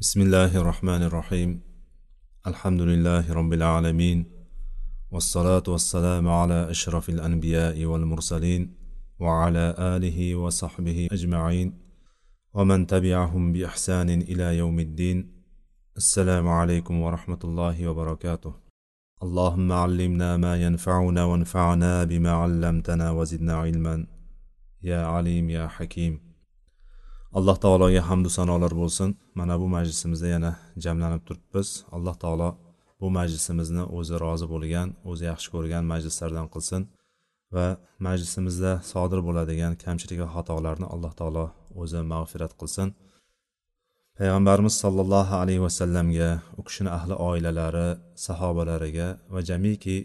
بسم الله الرحمن الرحيم الحمد لله رب العالمين والصلاة والسلام على أشرف الأنبياء والمرسلين وعلى آله وصحبه أجمعين ومن تبعهم بإحسان إلى يوم الدين السلام عليكم ورحمة الله وبركاته اللهم علمنا ما ينفعنا وانفعنا بما علمتنا وزدنا علما يا عليم يا حكيم alloh taologa hamdu sanolar bo'lsin. Mana bu majlisimizda yana jamlanib turibmiz. Alloh taolo bu majlisimizni o'zi rozi bo'lgan o'zi yaxshi ko'rgan majlislardan qilsin va majlisimizda sodir bo'ladigan kamchilik va xatolarni alloh taolo o'zi mag'firat qilsin. Payg'ambarimiz sollallohu alayhi vasallamga u kishini ahli oilalari sahobalariga va jamiki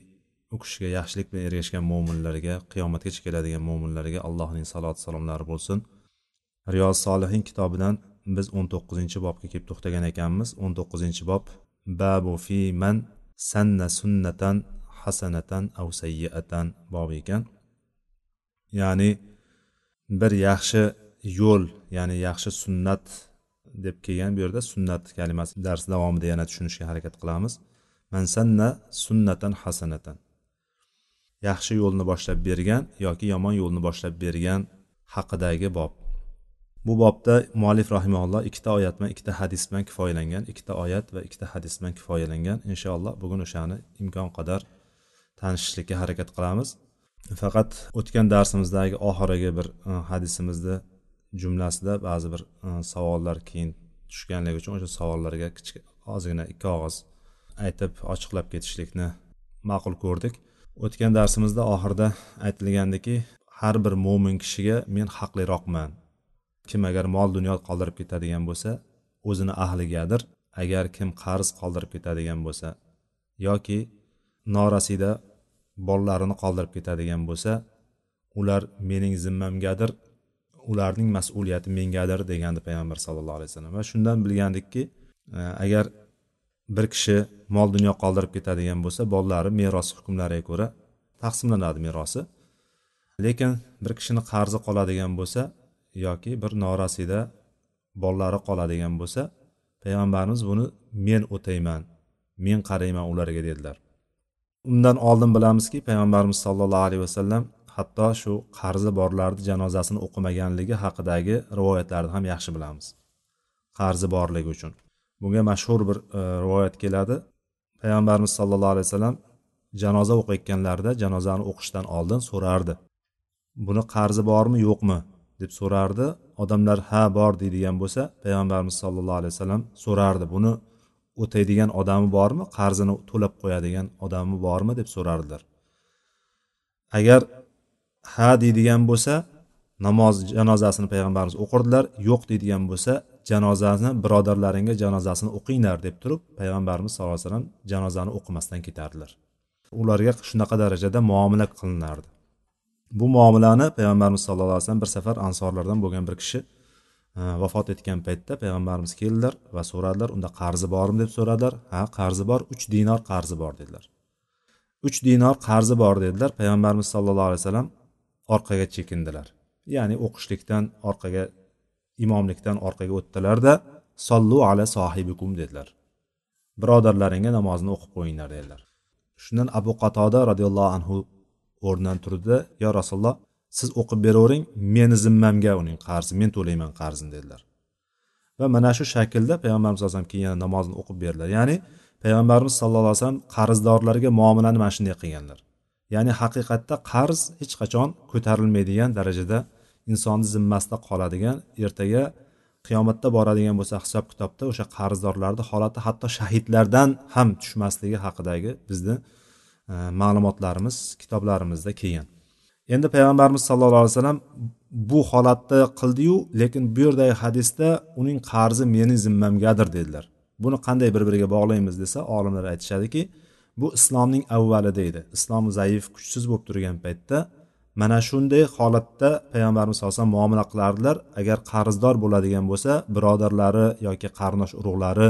u kishiga yaxshilik bilan ergashgan mo'minlarga qiyomatgacha keladigan mo'minlarga allohning saloti salomlari bo'lsin. Riyoz solihin kitobidan biz o'n to'qqizinchi bobga kelib to'xtagan ekanmiz. O'n to'qqizinchi bob. Babu fi man sanna sunnatan hasanatan av sayyiatan bobi ekan. Ya'ni bir yaxshi yo'l ya'ni yaxshi sunnat deb kelgan bu yerda sunnat kalimasi dars davomida yana tushunishga harakat qilamiz. Man sanna sunnatan hasanatan. Yaxshi yo'lni boshlab bergan yoki yomon yo'lni boshlab bergan haqidagi bob. Bu bobda muallif rahimaulloh ikkita oyat bilan ikkita hadis bilan kifoyalangan ikkita oyat va ikkita hadis bilan kifoyalangan. Inshaalloh bugun o'shani imkon qadar tanishishlikka harakat qilamiz. Faqat o'tgan darsimizdagi oxirgi bir e, hadisimizni jumlasida ba'zi bir e, savollar keyin tushganligi uchun o'sha savollarga kichik ozgina ikki og'iz aytib ochiqlab ketishlikni ma'qul ko'rdik. O'tgan darsimizda oxirida aytilgandiki har bir mo'min kishiga men haqliroqman. Kim agar mol dunyo qoldirib ketadigan bo'lsa o'zini ahligadir. Agar kim qarz qoldirib ketadigan bo'lsa yoki norasida bolalarini qoldirib ketadigan bo'lsa ular mening zimmamgadir ularning mas'uliyati mengadir degandi payg'ambar sallallohu alayhi vasallam. Va shundan bilgandikki e, agar bir kishi mol dunyo qoldirib ketadigan bo'lsa bolalari meros hukmlariga ko'ra taqsimlanadi merosi. Lekin bir kishini qarzi qoladigan bo'lsa yoki bir norasida bolalari qoladigan bo'lsa payg'ambarimiz buni men o'tayman men qarayman ularga dedilar. Undan oldin bilamizki payg'ambarimiz sollallohu alayhi vasallam hatto shu qarzi borlarni janozasini o'qimaganligi haqidagi rivoyatlarni ham yaxshi bilamiz. Qarzi borligi uchun. Bunga mashhur bir e, rivoyat keladi. Payg'ambarimiz sollallohu alayhi vasallam janoza o'qiyotganlarida janozani o'qishdan oldin so'rardi. Buni qarzi bormi yo'qmi? Deb so'rardi. Odamlar ha bor deydigan bo'lsa payg'ambarimiz sollallohu alayhi vasallam so'rardi buni o'taydigan odami bormi? Qarzini to'lab qo'yadigan odami bormi? deb so'rardilar. Agar ha deydigan bo'lsa namoz janozasini payg'ambarimiz o'qirdilar. Yo'q deydigan bo'lsa janozani birodarlaringga janozasini o'qinglar deb turib payg'ambarimiz sallallohu alayhi vasallam janozani o'qimasdan ketardilar. Ularga shunaqa darajada muomala qilinardi. Bu muomalani payg'ambarimiz sallallohu alayhi vasallam bir safar ansorlardan bo'lgan bir kishi e, vafot etgan paytda payg'ambarimiz keldilar va so'radilar unda qarzi bormi? deb so'radilar. Ha qarzi bor uch dinor qarzi bor dedilar. Uch dinor qarzi bor dedilar. Payg'ambarimiz sallallohu alayhi vasallam orqaga chekindilar. Ya'ni o'qishlikdan orqaga imomlikdan orqaga o'tdilarda sollu ala sohibikum dedilar. Birodarlaringga namozni o'qib qo'yinglar dedilar. Shundan abu qatoda roziyallohu anhu o'rnidan turdida yo rasululloh siz o'qib beravering meni zimmamga uning qarzi men to'layman qarzini dedilar. Va mana shu shaklda payg'ambarimiz sallallohu alayhi vasallam keyin yana namozni o'qib berdilar. Ya'ni payg'ambarimiz sallallohu alayhi vasallam qarzdorlarga muomalani mana shunday qilganlar. Ya'ni haqiqatda qarz hech qachon ko'tarilmaydigan darajada insonni zimmasida qoladigan ertaga qiyomatda boradigan bo'lsa hisob kitobda o'sha qarzdorlarni holati hatto shahidlardan ham tushmasligi haqidagi bizni E, ma'lumotlarimiz kitoblarimizda kelgan. Endi payg'ambarimiz sallallohu alayhi vasallam bu holatda qildiyu lekin bu yerdagi hadisda uning qarzi mening zimmamgadir dedilar. Buni qanday bir biriga bog'laymiz desa olimlar aytishadiki bu islomning avvali deydi islom zaif kuchsiz bo'lib turgan paytda mana shunday holatda payg'ambarimiz sallallohu alayhi vasallam muomala qilardilar. Agar qarzdor bo'ladigan bo'lsa birodarlari yoki qarindosh urug'lari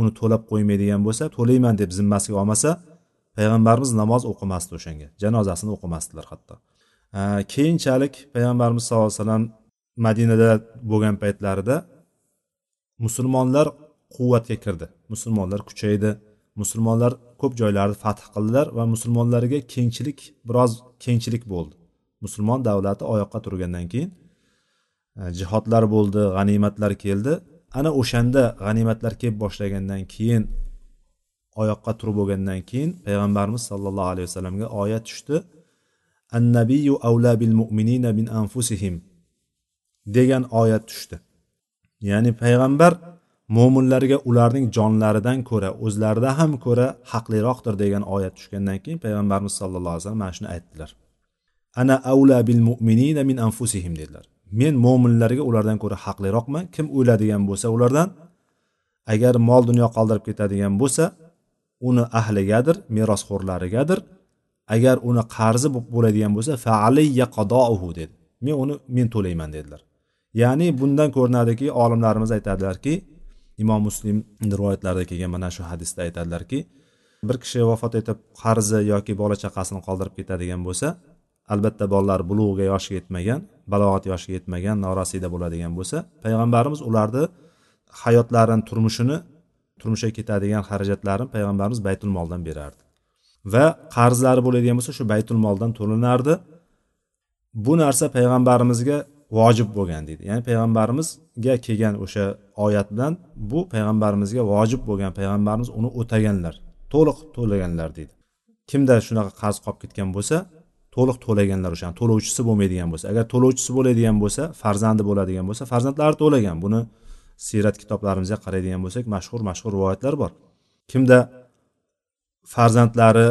uni to'lab qo'ymaydigan bo'lsa to'layman deb zimmasiga olmasa payg'ambarimiz namoz o'qimasdi o'shanga janozasini o'qimasdilar hatto. Keyinchalik payg'ambarimiz sallallohu alayhi vasallam madinada bo'lgan paytlarida musulmonlar quvvatga kirdi. Musulmonlar kuchaydi musulmonlar ko'p joylarni fath qildilar va musulmonlarga kengchilik biroz kengchilik bo'ldi. Musulmon davlati oyoqqa turgandan keyin e, jihodlar bo'ldi g'animatlar keldi. Ana o'shanda g'animatlar kelib boshlagandan keyin oyoqqa turib bo'lgandan keyin payg'ambarimiz sollallohu alayhi vasallamga oyat tushdi. Annabiyu avla bil mu'minina min anfusihim degan oyat tushdi. Ya'ni payg'ambar mo'minlarga ularning jonlaridan ko'ra o'zlarida ham ko'ra haqliroqdir degan oyat tushgandan keyin payg'ambarimiz sallallohu alayhi vasallam mana shuni aytdilar. Ana avla bil mu'minina min anfusihim dedilar. Men mo'minlarga ulardan ko'ra haqliroqman. Kim o'ladigan bo'lsa ulardan agar mol dunyo qoldirib ketadigan bo'lsa uni ahligadir merosxo'rlarigadir. Agar uni qarzi bo'ladigan bo'lsa faaliya qadouhu dedi. Men uni men to'layman dedilar. Ya'ni bundan ko'rinadiki olimlarimiz aytadilarki imom muslim rivoyatlarida kelgan mana shu hadisda aytadilarki bir kishi vafot etib qarzi yoki bola chaqasini qoldirib ketadigan bo'lsa albatta bolalar bulug'ga yoshi yetmagan balog'at yoshiga yetmagan norasida bo'ladigan bo'lsa payg'ambarimiz ularni hayotlarini turmushini turmushga ketadigan xarajatlarini payg'ambarimiz baytul moldan berardi. Va qarzlari bo'ladigan bo'lsa shu baytul moldan to'lanardi bu narsa payg'ambarimizga vojib bo'lgan deydi. Ya'ni payg'ambarimizga kelgan o'sha oyat bilan bu payg'ambarimizga vojib bo'lgan payg'ambarimiz uni o'taganlar to'liq to'laganlar deydi. Kimda shunaqa qarz qolib ketgan bo'lsa to'liq to'laganlar o'shani to'lovchisi bo'lmaydigan bo'lsa. Agar to'lovchisi bo'ladigan bo'lsa farzandi bo'ladigan bo'lsa farzandlari to'lagan. Buni siyrat kitoblarimizga qaraydigan bo'lsak mashhur mashhur rivoyatlar bor. Kimda farzandlari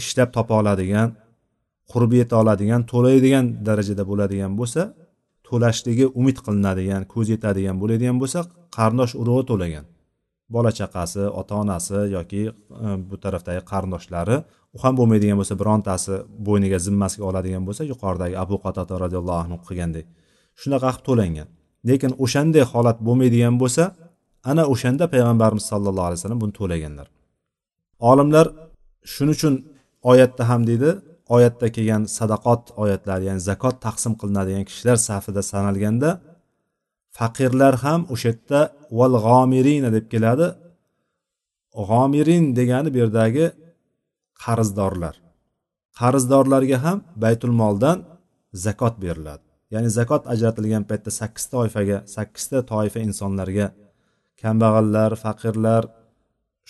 ishlab topa oladigan qurb yeta oladigan to'laydigan darajada bo'ladigan bo'lsa to'lashligi umid qilinadigan ko'z yetadigan bo'ladigan bo'lsa qarindosh urug'i to'lagan. Bola chaqasi ota onasi yoki e, bu tarafdagi qarindoshlari u ham bo'lmaydigan bo'lsa birontasi bo'yniga zimmasiga oladigan bo'lsa yuqoridagi abu qatota roziyallohu anhu qilgandek shunaqa qilib to'langan. Lekin o'shanday holat bo'lmaydigan bo'lsa ana o'shanda payg'ambarimiz sallallohu alayhi vasallam buni to'laganlar. Olimlar shuning uchun oyatda ham deydi oyatda kelgan sadaqot oyatlari ya'ni zakot taqsim qilinadigan kishilar safida sanalganda faqirlar ham o'sha yerda val g'omirina deb keladi. G'omirin degani bu yerdagi qarzdorlar. Qarzdorlarga ham baytul moldan zakot beriladi. Ya'ni zakot ajratilgan paytda sakkiz toifaga sakkizta toifa insonlarga kambag'allar faqirlar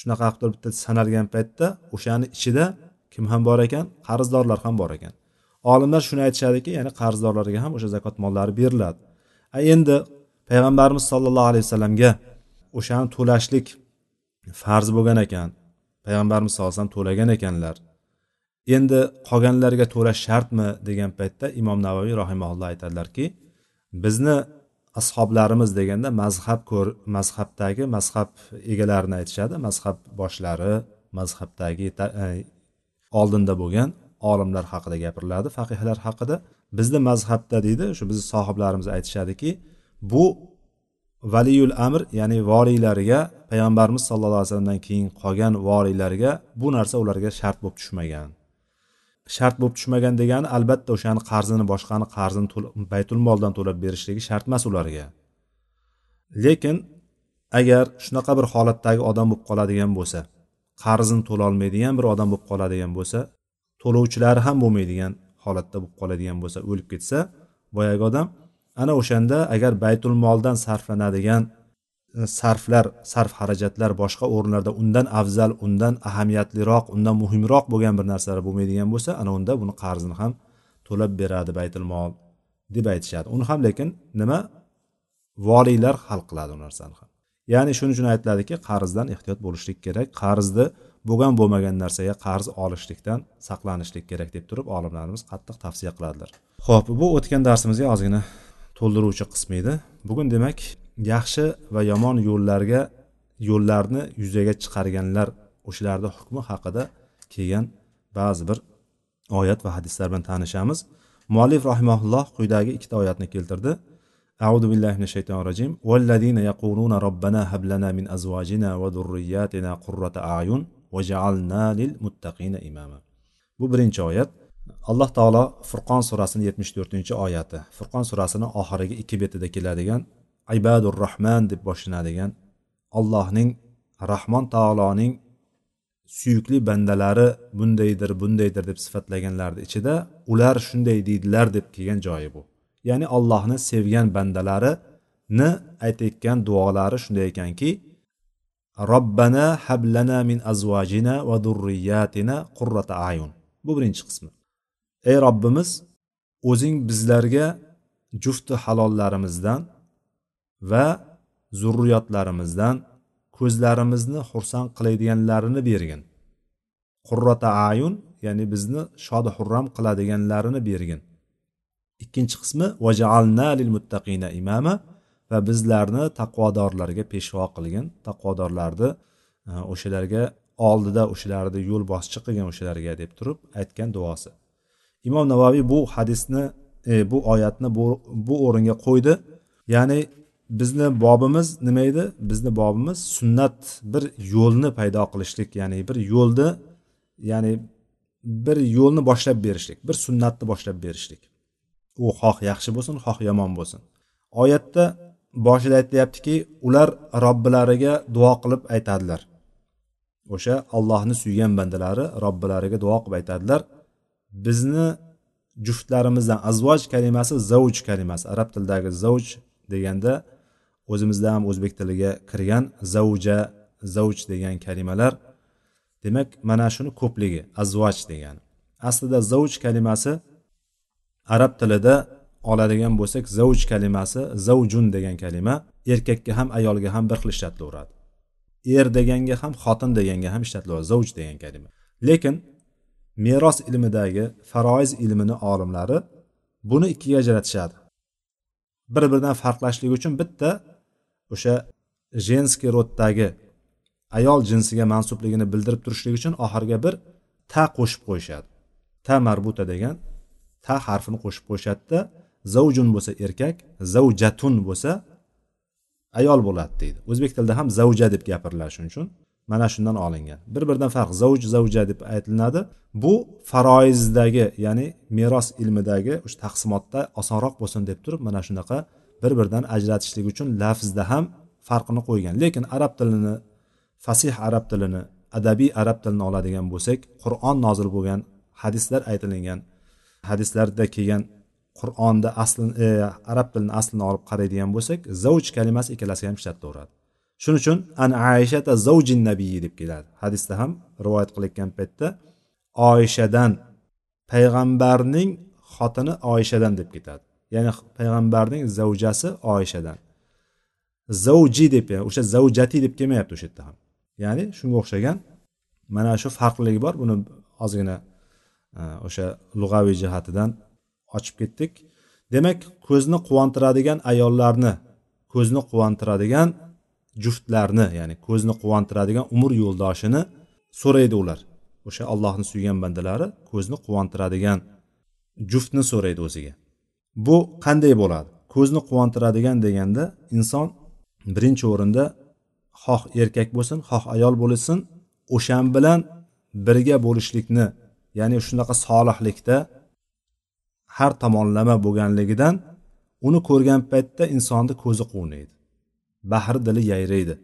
shunaqa qilib turib bitta sanalgan paytda o'shani ichida kim ham bor ekan? Qarzdorlar ham bor ekan. Olimlar shuni aytishadiki ya'ni qarzdorlarga ham o'sha zakot mollari beriladi. A endi payg'ambarimiz sollallohu alayhi vasallamga o'shani to'lashlik farz bo'lgan ekan. Payg'ambarimiz sallallohu alayhi vasallam to'lagan ekanlar. Endi qolganlarga to'lash shartmi degan paytda imom navoiy rahimaulloh aytadilarki bizni ashoblarimiz deganda mazhab ko'r mazhabdagi mazhab egalarini aytishadi. Mazhab boshlari mazhabdagi e, oldinda bo'lgan olimlar haqida gapiriladi faqihlar haqida. Bizni mazhabda deydi shu bizni sohiblarimiz aytishadiki bu valiyul amr ya'ni voriylariga payg'ambarimiz sallallohu alayhi vasallamdan keyin qolgan voliylarga bu narsa ularga shart bo'lib tushmagan. Shart bo'lib tushmagan degani albatta o'shani qarzini boshqani qarzini baytul moldan to'lab berishligi shart emas ularga. Lekin agar shunaqa bir holatdagi odam bo'lib qoladigan bo'lsa qarzini to'lolmaydigan bir odam bo'lib qoladigan bo'lsa to'lovchilari ham bo'lmaydigan holatda bo'lib qoladigan bo'lsa o'lib ketsa boyagi odam ana o'shanda agar baytul moldan sarflanadigan sarflar sarf xarajatlar boshqa o'rinlarda undan afzal undan ahamiyatliroq undan muhimroq bo'lgan bir narsalar bo'lmaydigan bo'lsa ana unda buni qarzini ham to'lab beradi baytul mol deb aytishadi. Uni ham lekin nima? Voliylar hal qiladi u narsani ham. Ya'ni shuning uchun aytiladiki qarzdan ehtiyot bo'lishlik kerak qarzni bo'lgan bo'lmagan narsaga qarz olishlikdan saqlanishlik kerak deb turib olimlarimiz qattiq tavsiya qiladilar. Ho'p bu o'tgan darsimizga ozgina to'ldiruvchi qismi edi. Bugun demak yaxshi va yomon yo'llarga yo'llarni yuzaga chiqarganlar o'shalarni hukmi haqida kelgan ba'zi bir oyat va hadislar bilan tanishamiz muallif rahimaulloh quyidagi ikkita oyatni keltirdi أعوذ بالله من الشيطان الرجيم والذين يقولون ربنا هب لنا من أزواجنا وذرياتنا قرة أعين وجعلنا للمتقين إماما bu birinchi oyat alloh taolo furqon surasini yetmish to'rtinchi oyati furqon surasini oxirgi ikki betida keladigan ibadur rohman deb boshlanadigan allohning rahmon taoloning suyukli bandalari bundaydir bundaydir deb sifatlaganlarni ichida ular shunday deydilar deb kelgan joyi bu. Ya'ni allohni sevgan bandalarini aytayotgan duolari shunday ekanki robbana hablana min azvajina va durriyatina qurrata ayun. Bu birinchi qismi. Ey robbimiz o'zing bizlarga jufti halollarimizdan va zurriyotlarimizdan ko'zlarimizni xursand qiladiganlarini bergin. Qurrota ayun ya'ni bizni shodi hurram qiladiganlarini bergin. Ikkinchi qismi vajaalna lil muttaqina imama va bizlarni taqvodorlarga peshvo qilgin. Taqvodorlarni e, o'shalarga oldida o'shalarni yo'l boschi qilgin o'shalarga deb turib aytgan duosi. Imom navoiy bu hadisni e, bu oyatni bu, bu o'ringa qo'ydi. Ya'ni bizni bobimiz nima edi? Bizni bobimiz sunnat bir yo'lni paydo qilishlik ya'ni bir yo'lni ya'ni bir yo'lni boshlab berishlik bir sunnatni boshlab berishlik. U xoh yaxshi bo'lsin xoh yomon bo'lsin. Oyatda boshida aytilyaptiki ular robbilariga duo qilib aytadilar. O'sha allohni suygan bandalari robbilariga duo qilib aytadilar. Bizni juftlarimizdan azvoj kalimasi zavuj kalimasi arab tilidagi zavuj deganda o'zimizda ham o'zbek tiliga kirgan zavja zavj degan kalimalar. Demak mana shuni ko'pligi azvaj degani. Aslida zavj kalimasi arab tilida oladigan bo'lsak zavj kalimasi zavjun degan kalima erkakka ham ayolga ham bir xil ishlatilaveradi. Er deganga ham xotin deganga ham ishlatilaveradi zavj degan kalima. Lekin meros ilmidagi faroiz ilmini olimlari buni ikkiga ajratishadi. Bir biridan farqlashligi uchun bitta o'sha jenskiy roddagi ayol jinsiga mansubligini bildirib turishlik uchun oxiriga bir ta qo'shib qo'yishadi. Ta marbuta degan ta harfini qo'shib qo'yishadida zavjun bo'lsa erkak zavjatun bo'lsa ayol bo'ladi deydi. O'zbek tilida ham zavja deb gapiriladi shuning uchun mana shundan olingan. Bir biridan farq zavj zavja deb aytilinadi. Bu faroizdagi ya'ni meros ilmidagi o'sha taqsimotda osonroq bo'lsin deb turib mana shunaqa bir biridan ajratishlik uchun lafzda ham farqini qo'ygan. Lekin arab tilini fasih arab tilini adabiy arab tilini oladigan bo'lsak qur'on nozil bo'lgan hadislar aytilingan hadislarda kelgan qur'onda aslini e, arab tilini aslini olib qaraydigan bo'lsak zavj kalimasi ikkalasi ham ishlatilaveradi shuning uchun an aishata zavjin nabiyi deb keladi. Hadisda ham rivoyat qilayotgan paytda oishadan payg'ambarning xotini oishadan deb ketadi. Ya'ni payg'ambarning zavjasi oyshadan. Zavji deb o'sha zavjati deb kelmayapti o'sha yerda ham. Ya'ni shunga o'xshagan mana shu farqliligi bor. Buni ozgina e, o'sha lug'aviy jihatidan ochib ketdik. Demak ko'zni quvontiradigan ayollarni ko'zni quvontiradigan juftlarni ya'ni ko'zni quvontiradigan umr yo'ldoshini so'raydi ular. O'sha allohni suygan bandalari ko'zni quvontiradigan juftni so'raydi o'ziga. Bu qanday bo'ladi? Ko'zni quvontiradigan deganda inson birinchi o'rinda xoh erkak bo'lsin xoh ayol bo'lsin o'shan bilan birga bo'lishlikni ya'ni shunaqa solihlikda har tomonlama bo'lganligidan uni ko'rgan paytda insonni ko'zi quvnaydi. Bahri dili yayraydi.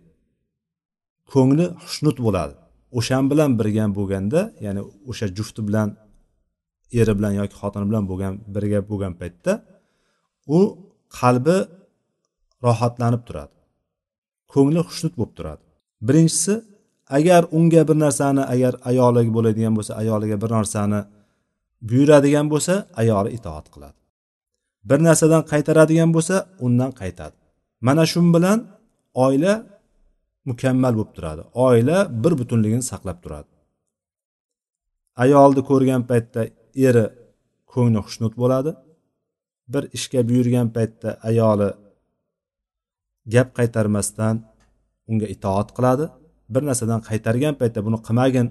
Ko'ngli xushnut bo'ladi. O'shan bilan birga bo'lganda ya'ni o'sha jufti bilan eri bilan yoki xotini bilan bo'lgan birga bo'lgan paytda u qalbi rohatlanib turadi. Ko'ngli xushnut bo'lib turadi. Birinchisi agar unga bir narsani agar ayoliga bo'ladigan bo'lsa ayoliga bir narsani buyuradigan bo'lsa ayoli itoat qiladi. Bir narsadan qaytaradigan bo'lsa undan qaytadi. Mana shu bilan oila mukammal bo'lib turadi. Oila bir butunligini saqlab turadi. Ayolni ko'rgan paytda eri ko'ngli xushnud bo'ladi. Bir ishga buyurgan paytda ayoli gap qaytarmasdan unga itoat qiladi. Bir narsadan qaytargan paytda buni qilmagin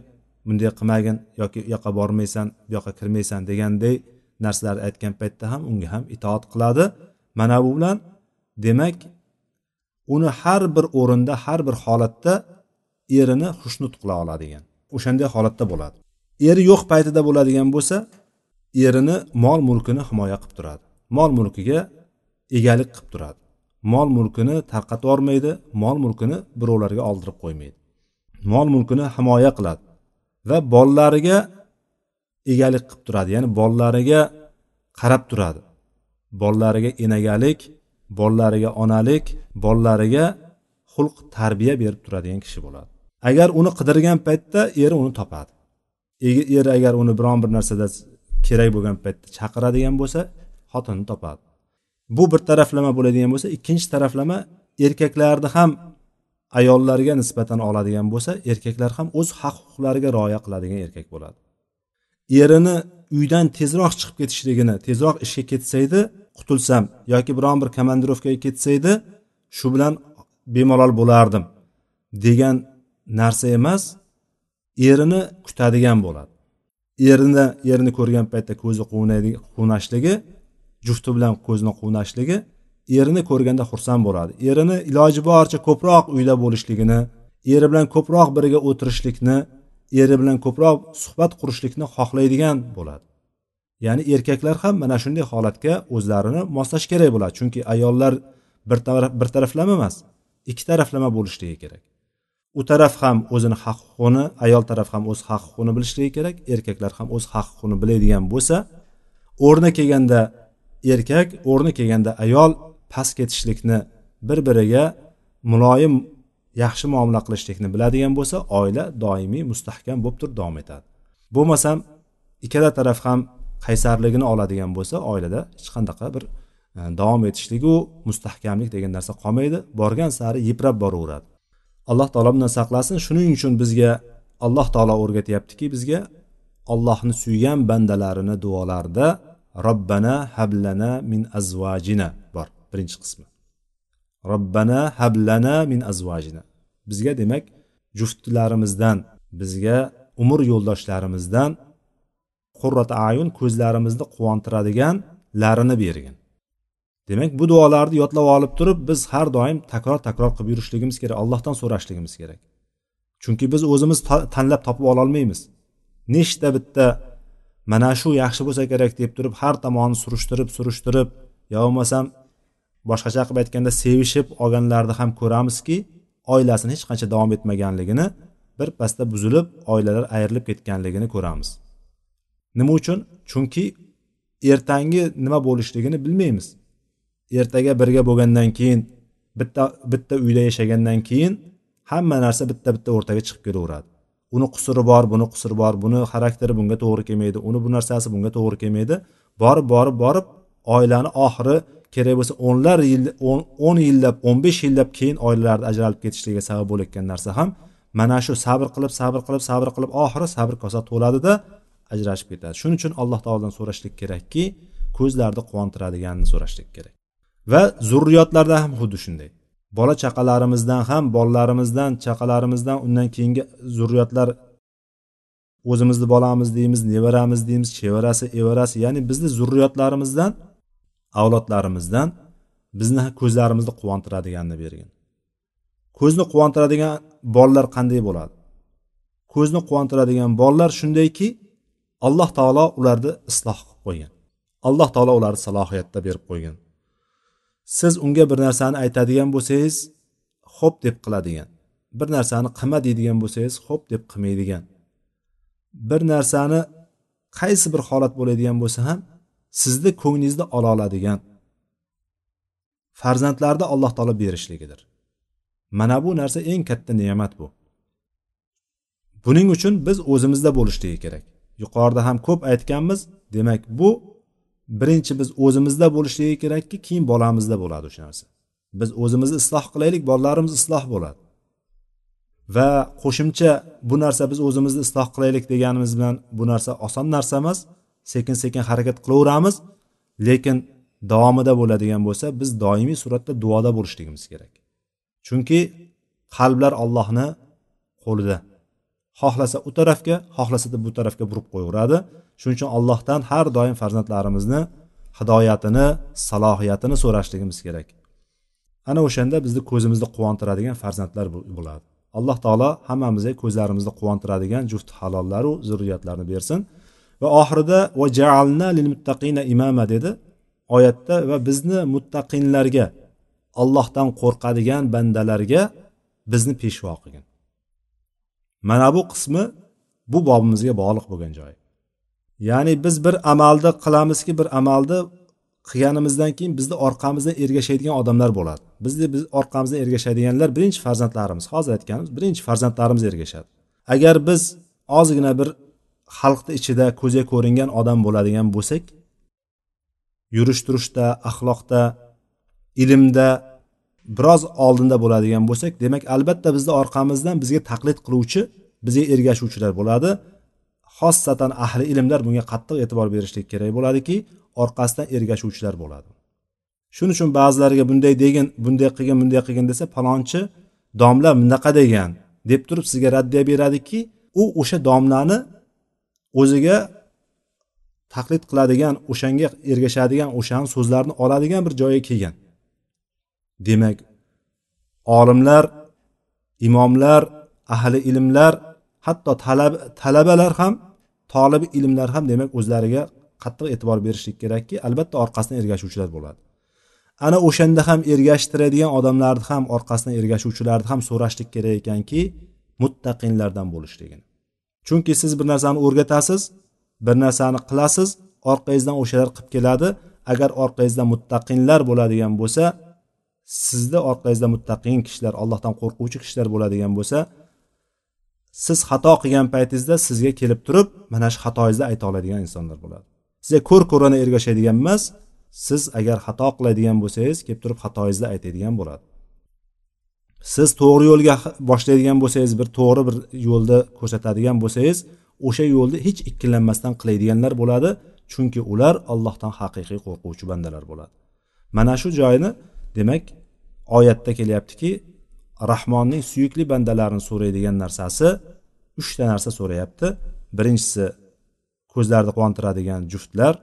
bunday qilmagin yoki u yoqqa bormaysan bu yoqqa kirmaysan deganday narsalarni aytgan paytda ham unga ham itoat qiladi. Mana bu bilan demak uni har bir o'rinda har bir holatda erini xushnut qila oladigan o'shanday holatda bo'ladi. Eri yo'q paytida bo'ladigan bo'lsa erini mol mulkini himoya qilib turadi. Mol mulkiga egalik qilib turadi. Mol mulkini tarqatib yubormaydi mol mulkini birovlarga oldirib qo'ymaydi. Mol mulkini himoya qiladi va bolalariga egalik qilib turadi. Ya'ni bolalariga qarab turadi. Bolalariga enagalik bolalariga onalik bolalariga xulq tarbiya berib turadigan kishi bo'ladi. Agar uni qidirgan paytda eri uni topadi. Er agar uni biron bir narsada kerak bo'lgan paytda chaqiradigan bo'lsa xotinni topadi. Bu bir taraflama bo'ladigan bo'lsa ikkinchi taraflama erkaklarni ham ayollarga nisbatan oladigan bo'lsa erkaklar ham o'z haq huquqlariga rioya qiladigan erkak bo'ladi. Erini uydan tezroq chiqib ketishligini tezroq ishga ketsa edi qutulsam yoki biron bir komandirovkaga ketsa edi shu bilan bemalol bo'lardim degan narsa emas. Erini kutadigan bo'ladi. Erini erini ko'rgan paytda ko'zi quvnashligi jufti bilan ko'zini quvnashligi erini ko'rganda xursand bo'ladi. Erini iloji boricha ko'proq uyda bo'lishligini eri bilan ko'proq birga o'tirishlikni eri bilan ko'proq suhbat qurishlikni xohlaydigan bo'ladi. Ya'ni erkaklar ham mana shunday holatga o'zlarini moslash kerak bo'ladi. Chunki ayollar bir taraflama emas ikki taraflama bo'lishligi kerak. U taraf ham o'zini haq huquqini ayol taraf ham o'z haq huquqini bilishligi kerak erkaklar ham o'z haq huquqini biladigan bo'lsa o'rni kelganda erkak o'rni kelganda ayol past ketishlikni bir biriga muloyim yaxshi muomala qilishlikni biladigan bo'lsa oila doimiy mustahkam bo'lib turib davom etadi. Bo'lmasam ikkala taraf ham qaysarligini oladigan bo'lsa oilada hech qanaqa bir e, davom etishligu mustahkamlik degan narsa qolmaydi. Borgan sari yiprab boraveradi. Alloh taolo bundan saqlasin. Shuning uchun bizga alloh taolo o'rgatyaptiki bizga allohni suygan bandalarini duolarida robbana hablana min azvajina bor birinchi qismi. Robbana hablana min azvajina bizga demak juftlarimizdan bizga umr yo'ldoshlarimizdan qurrat ayun ko'zlarimizni quvontiradiganlarini bergin. Demak bu duolarni yodlab olib turib biz har doim takror takror qilib yurishligimiz kerak allohdan so'rashligimiz kerak. Chunki biz o'zimiz tanlab topib ololmaymiz. Nechta bitta mana shu yaxshi bo'lsa kerak deb turib har tomonni surishtirib surishtirib yo bo'lmasam boshqacha qilib aytganda sevishib olganlarni ham ko'ramizki oilasini hech qancha davom etmaganligini bir pasda buzilib oilalar ayrilib ketganligini ko'ramiz. Nima uchun? Chunki ertangi nima bo'lishligini bilmaymiz. Ertaga birga bo'lgandan keyin bitta bitta uyda yashagandan keyin hamma narsa bitta bitta o'rtaga chiqib kelaveradi. Uni qusuri bor buni qusuri bor buni xarakteri bunga to'g'ri kelmaydi uni bu narsasi bunga to'g'ri kelmaydi. Borib borib borib oilani oxiri kerak bo'lsa o'nlar yil o'n yillab o'n besh yillab keyin oilalarni ajralib ketishligiga sabab bo'layotgan narsa ham mana shu sabr qilib sabr qilib sabr qilib oxiri sabr kosa to'ladida ajrashib ketadi. Shuning uchun alloh taolodan so'rashlik kerakki ko'zlarni quvontiradiganini so'rashlik kerak. Va zurriyotlarda ham xuddi shunday. Bola chaqalarimizdan ham bolalarimizdan chaqalarimizdan undan keyingi zurriyotlar o'zimizni bolamiz deymiz nevaramiz deymiz chevarasi evarasi ya'ni bizni zurriyotlarimizdan avlodlarimizdan bizni ko'zlarimizni quvontiradiganini bergin. Ko'zni quvontiradigan bolalar qanday bo'ladi? Ko'zni quvontiradigan bolalar shundayki alloh taolo ularni isloh qilib qo'ygan. Alloh taolo ularni salohiyatda berib qo'ygan. Siz unga bir narsani aytadigan bo'lsangiz xo'p deb qiladigan. Bir narsani qilma deydigan bo'lsangiz xo'p deb qilmaydigan. Bir narsani qaysi bir holat bo'ladigan bo'lsa ham sizni ko'nglingizni ola oladigan farzandlarni alloh taolo berishligidir. Mana bu narsa eng katta ne'mat bu. Buning uchun biz o'zimizda bo'lishligi kerak. Yuqorida ham ko'p aytganmiz demak bu birinchi biz o'zimizda bo'lishligi kerakki keyin bolamizda bo'ladi o'sha narsa. Biz o'zimizni isloh qilaylik bolalarimiz isloh bo'ladi. Va qo'shimcha bu narsa biz o'zimizni isloh qilaylik deganimiz bilan bu narsa oson narsa emas sekin sekin harakat qilaveramiz. Lekin davomida bo'ladigan bo'lsa biz doimiy suratda duoda bo'lishligimiz kerak. Chunki qalblar ollohni qo'lida. Xohlasa u tarafga xohlasa bu tarafga burib qo'yaveradi. Shuning uchun allohdan har doim farzandlarimizni hidoyatini salohiyatini so'rashligimiz kerak. Ana o'shanda bizni ko'zimizni quvontiradigan farzandlar bo'ladi. Alloh taolo hammamizga ko'zlarimizni quvontiradigan juft halollaru zurriyatlarni bersin. Va oxirida va jaalna lil muttaqina imama dedi. Oyatda va bizni muttaqinlarga allohdan qo'rqadigan bandalarga bizni peshvo qilgin. Mana bu qismi bu bobimizga bog'liq bo'lgan joyi ya'ni biz bir amalni qilamizki bir amalni qilganimizdan keyin bizni orqamizdan ergashadigan odamlar bo'ladi. Bizni biz orqamizdan ergashadiganlar birinchi farzandlarimiz hozir aytganimiz birinchi farzandlarimiz ergashadi. Agar biz ozgina bir xalqni ichida ko'zga ko'ringan odam bo'ladigan bo'lsak yurish turishda axloqda ilmda biroz oldinda bo'ladigan bo'lsak demak albatta bizni orqamizdan bizga taqlid qiluvchi bizga ergashuvchilar bo'ladi. Xossatan ahli ilmlar bunga qattiq e'tibor berishlik kerak bo'ladiki orqasidan ergashuvchilar bo'ladi. Shuning uchun ba'zilariga bunday degin bunday qilgin bunday qilgin desa palonchi domla bunaqa degan deb turib sizga raddiya beradiki u o'sha domlani o'ziga taqlid qiladigan o'shanga ergashadigan o'shani so'zlarini oladigan bir joyga kelgan. Demak olimlar imomlar ahli ilmlar hatto talab, talabalar ham tolibi ilmlar ham demak o'zlariga qattiq e'tibor berishlik kerakki albatta orqasidan ergashuvchilar bo'ladi. Ana o'shanda ham ergashtiradigan odamlarni ham orqasidan ergashuvchilarni ham so'rashlik kerak ekanki muttaqinlardan bo'lishligini chunki siz bir narsani o'rgatasiz bir narsani qilasiz orqangizdan o'shalar qilib keladi. Agar orqangizda muttaqinlar bo'ladigan bo'lsa sizni orqangizda muttaqin kishilar allohdan qo'rquvchi kishilar bo'ladigan bo'lsa siz xato qilgan paytingizda sizga kelib turib mana shu xatoyingizni ayta oladigan insonlar bo'ladi. Sizga ko'r ko'rona ergashadigan emas siz agar xato qiladigan bo'lsangiz kelib turib xatoyingizni aytadigan bo'ladi. Siz to'g'ri yo'lga boshlaydigan bo'lsangiz bir to'g'ri bir yo'lda ko'rsatadigan bo'lsangiz o'sha yo'lni hech ikkilanmasdan qiladiganlar bo'ladi chunki ular allohdan haqiqiy qo'rquvchi bandalar bo'ladi. Mana shu joyni demak oyatda kelyaptiki rahmonning suyukli bandalarini so'raydigan narsasi uchta narsa so'rayapti. Birinchisi ko'zlarni quvontiradigan juftlar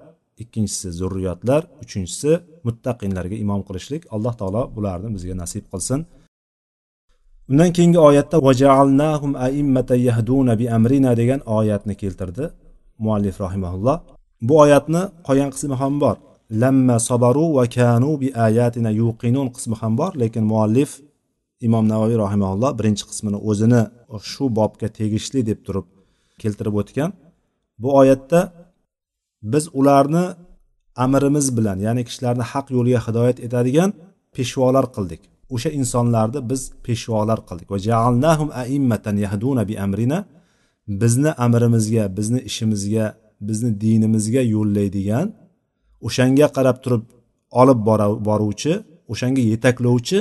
ikkinchisi zurriyotlar uchinchisi muttaqinlarga imom qilishlik. Alloh taolo bularni bizga nasib qilsin. Undan keyingi oyatda vajaalnahum aimmata yahduna bi amrina degan oyatni keltirdi muallif rahimaulloh bu oyatni qolgan qismi ham bor. Lamma sabaru va kanu bi ayatina yuqinun qismi ham bor lekin muallif imom navoiy rahimaulloh birinchi qismini o'zini shu bobga tegishli deb turib keltirib o'tgan. Bu oyatda biz ularni amrimiz bilan ya'ni kishilarni haq yo'lga hidoyat etadigan peshvolar qildik. O'sha insonlarni biz peshvolar qildik. Va jaalnahum aimmatan yahduna bi amrina bizni amrimizga bizni ishimizga bizni dinimizga yo'llaydigan o'shanga qarab turib olib boruvchi o'shanga yetaklovchi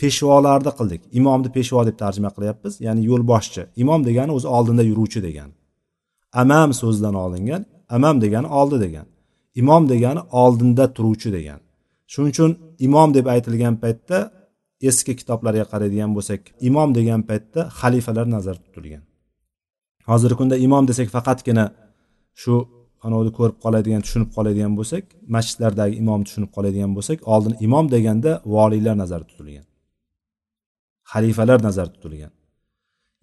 peshvolarni qildik. Imomni peshvo deb tarjima qilyapmiz. Ya'ni yo'lboshchi. Imom degani o'zi oldinda yuruvchi degani amam so'zidan olingan amam degani oldi degan. Imom degani oldinda turuvchi degan. Shuning uchun imom deb aytilgan paytda eski kitoblarga qaraydigan bo'lsak imom degan paytda xalifalar nazarda tutilgan. Hozirgi kunda imom desak faqatgina shu anavi ko'rib qoladigan tushunib qoladigan bo'lsak masjidlardagi imom tushunib qoladigan bo'lsak oldin imom deganda voliylar nazarda tutilgan. Xalifalar nazarda tutilgan.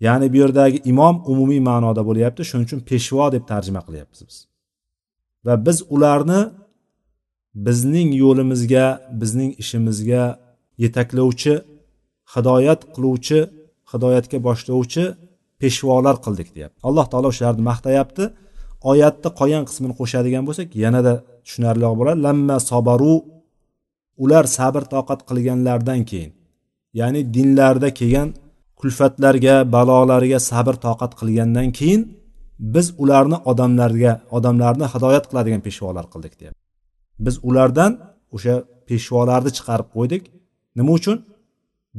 Ya'ni bu yerdagi imom umumiy ma'noda bo'lyapti shuning uchun peshvo deb tarjima qilyapmiz biz. Va biz ularni bizning yo'limizga bizning ishimizga yetaklovchi hidoyat qiluvchi hidoyatga boshlovchi peshvolar qildik deyapti. Alloh taolo o'shalarni maqtayapti. Oyatni qolgan qismini qo'shadigan bo'lsak yanada tushunarliroq bo'ladi. Lamma sobaru ular sabr toqat qilganlaridan keyin. Ya'ni dinlarida kelgan kulfatlarga balolarga sabr toqat qilgandan keyin biz ularni odamlarga odamlarni hidoyat qiladigan peshvolar qildik deyapti. Biz ulardan o'sha peshvolarni chiqarib qo'ydik. Nima uchun?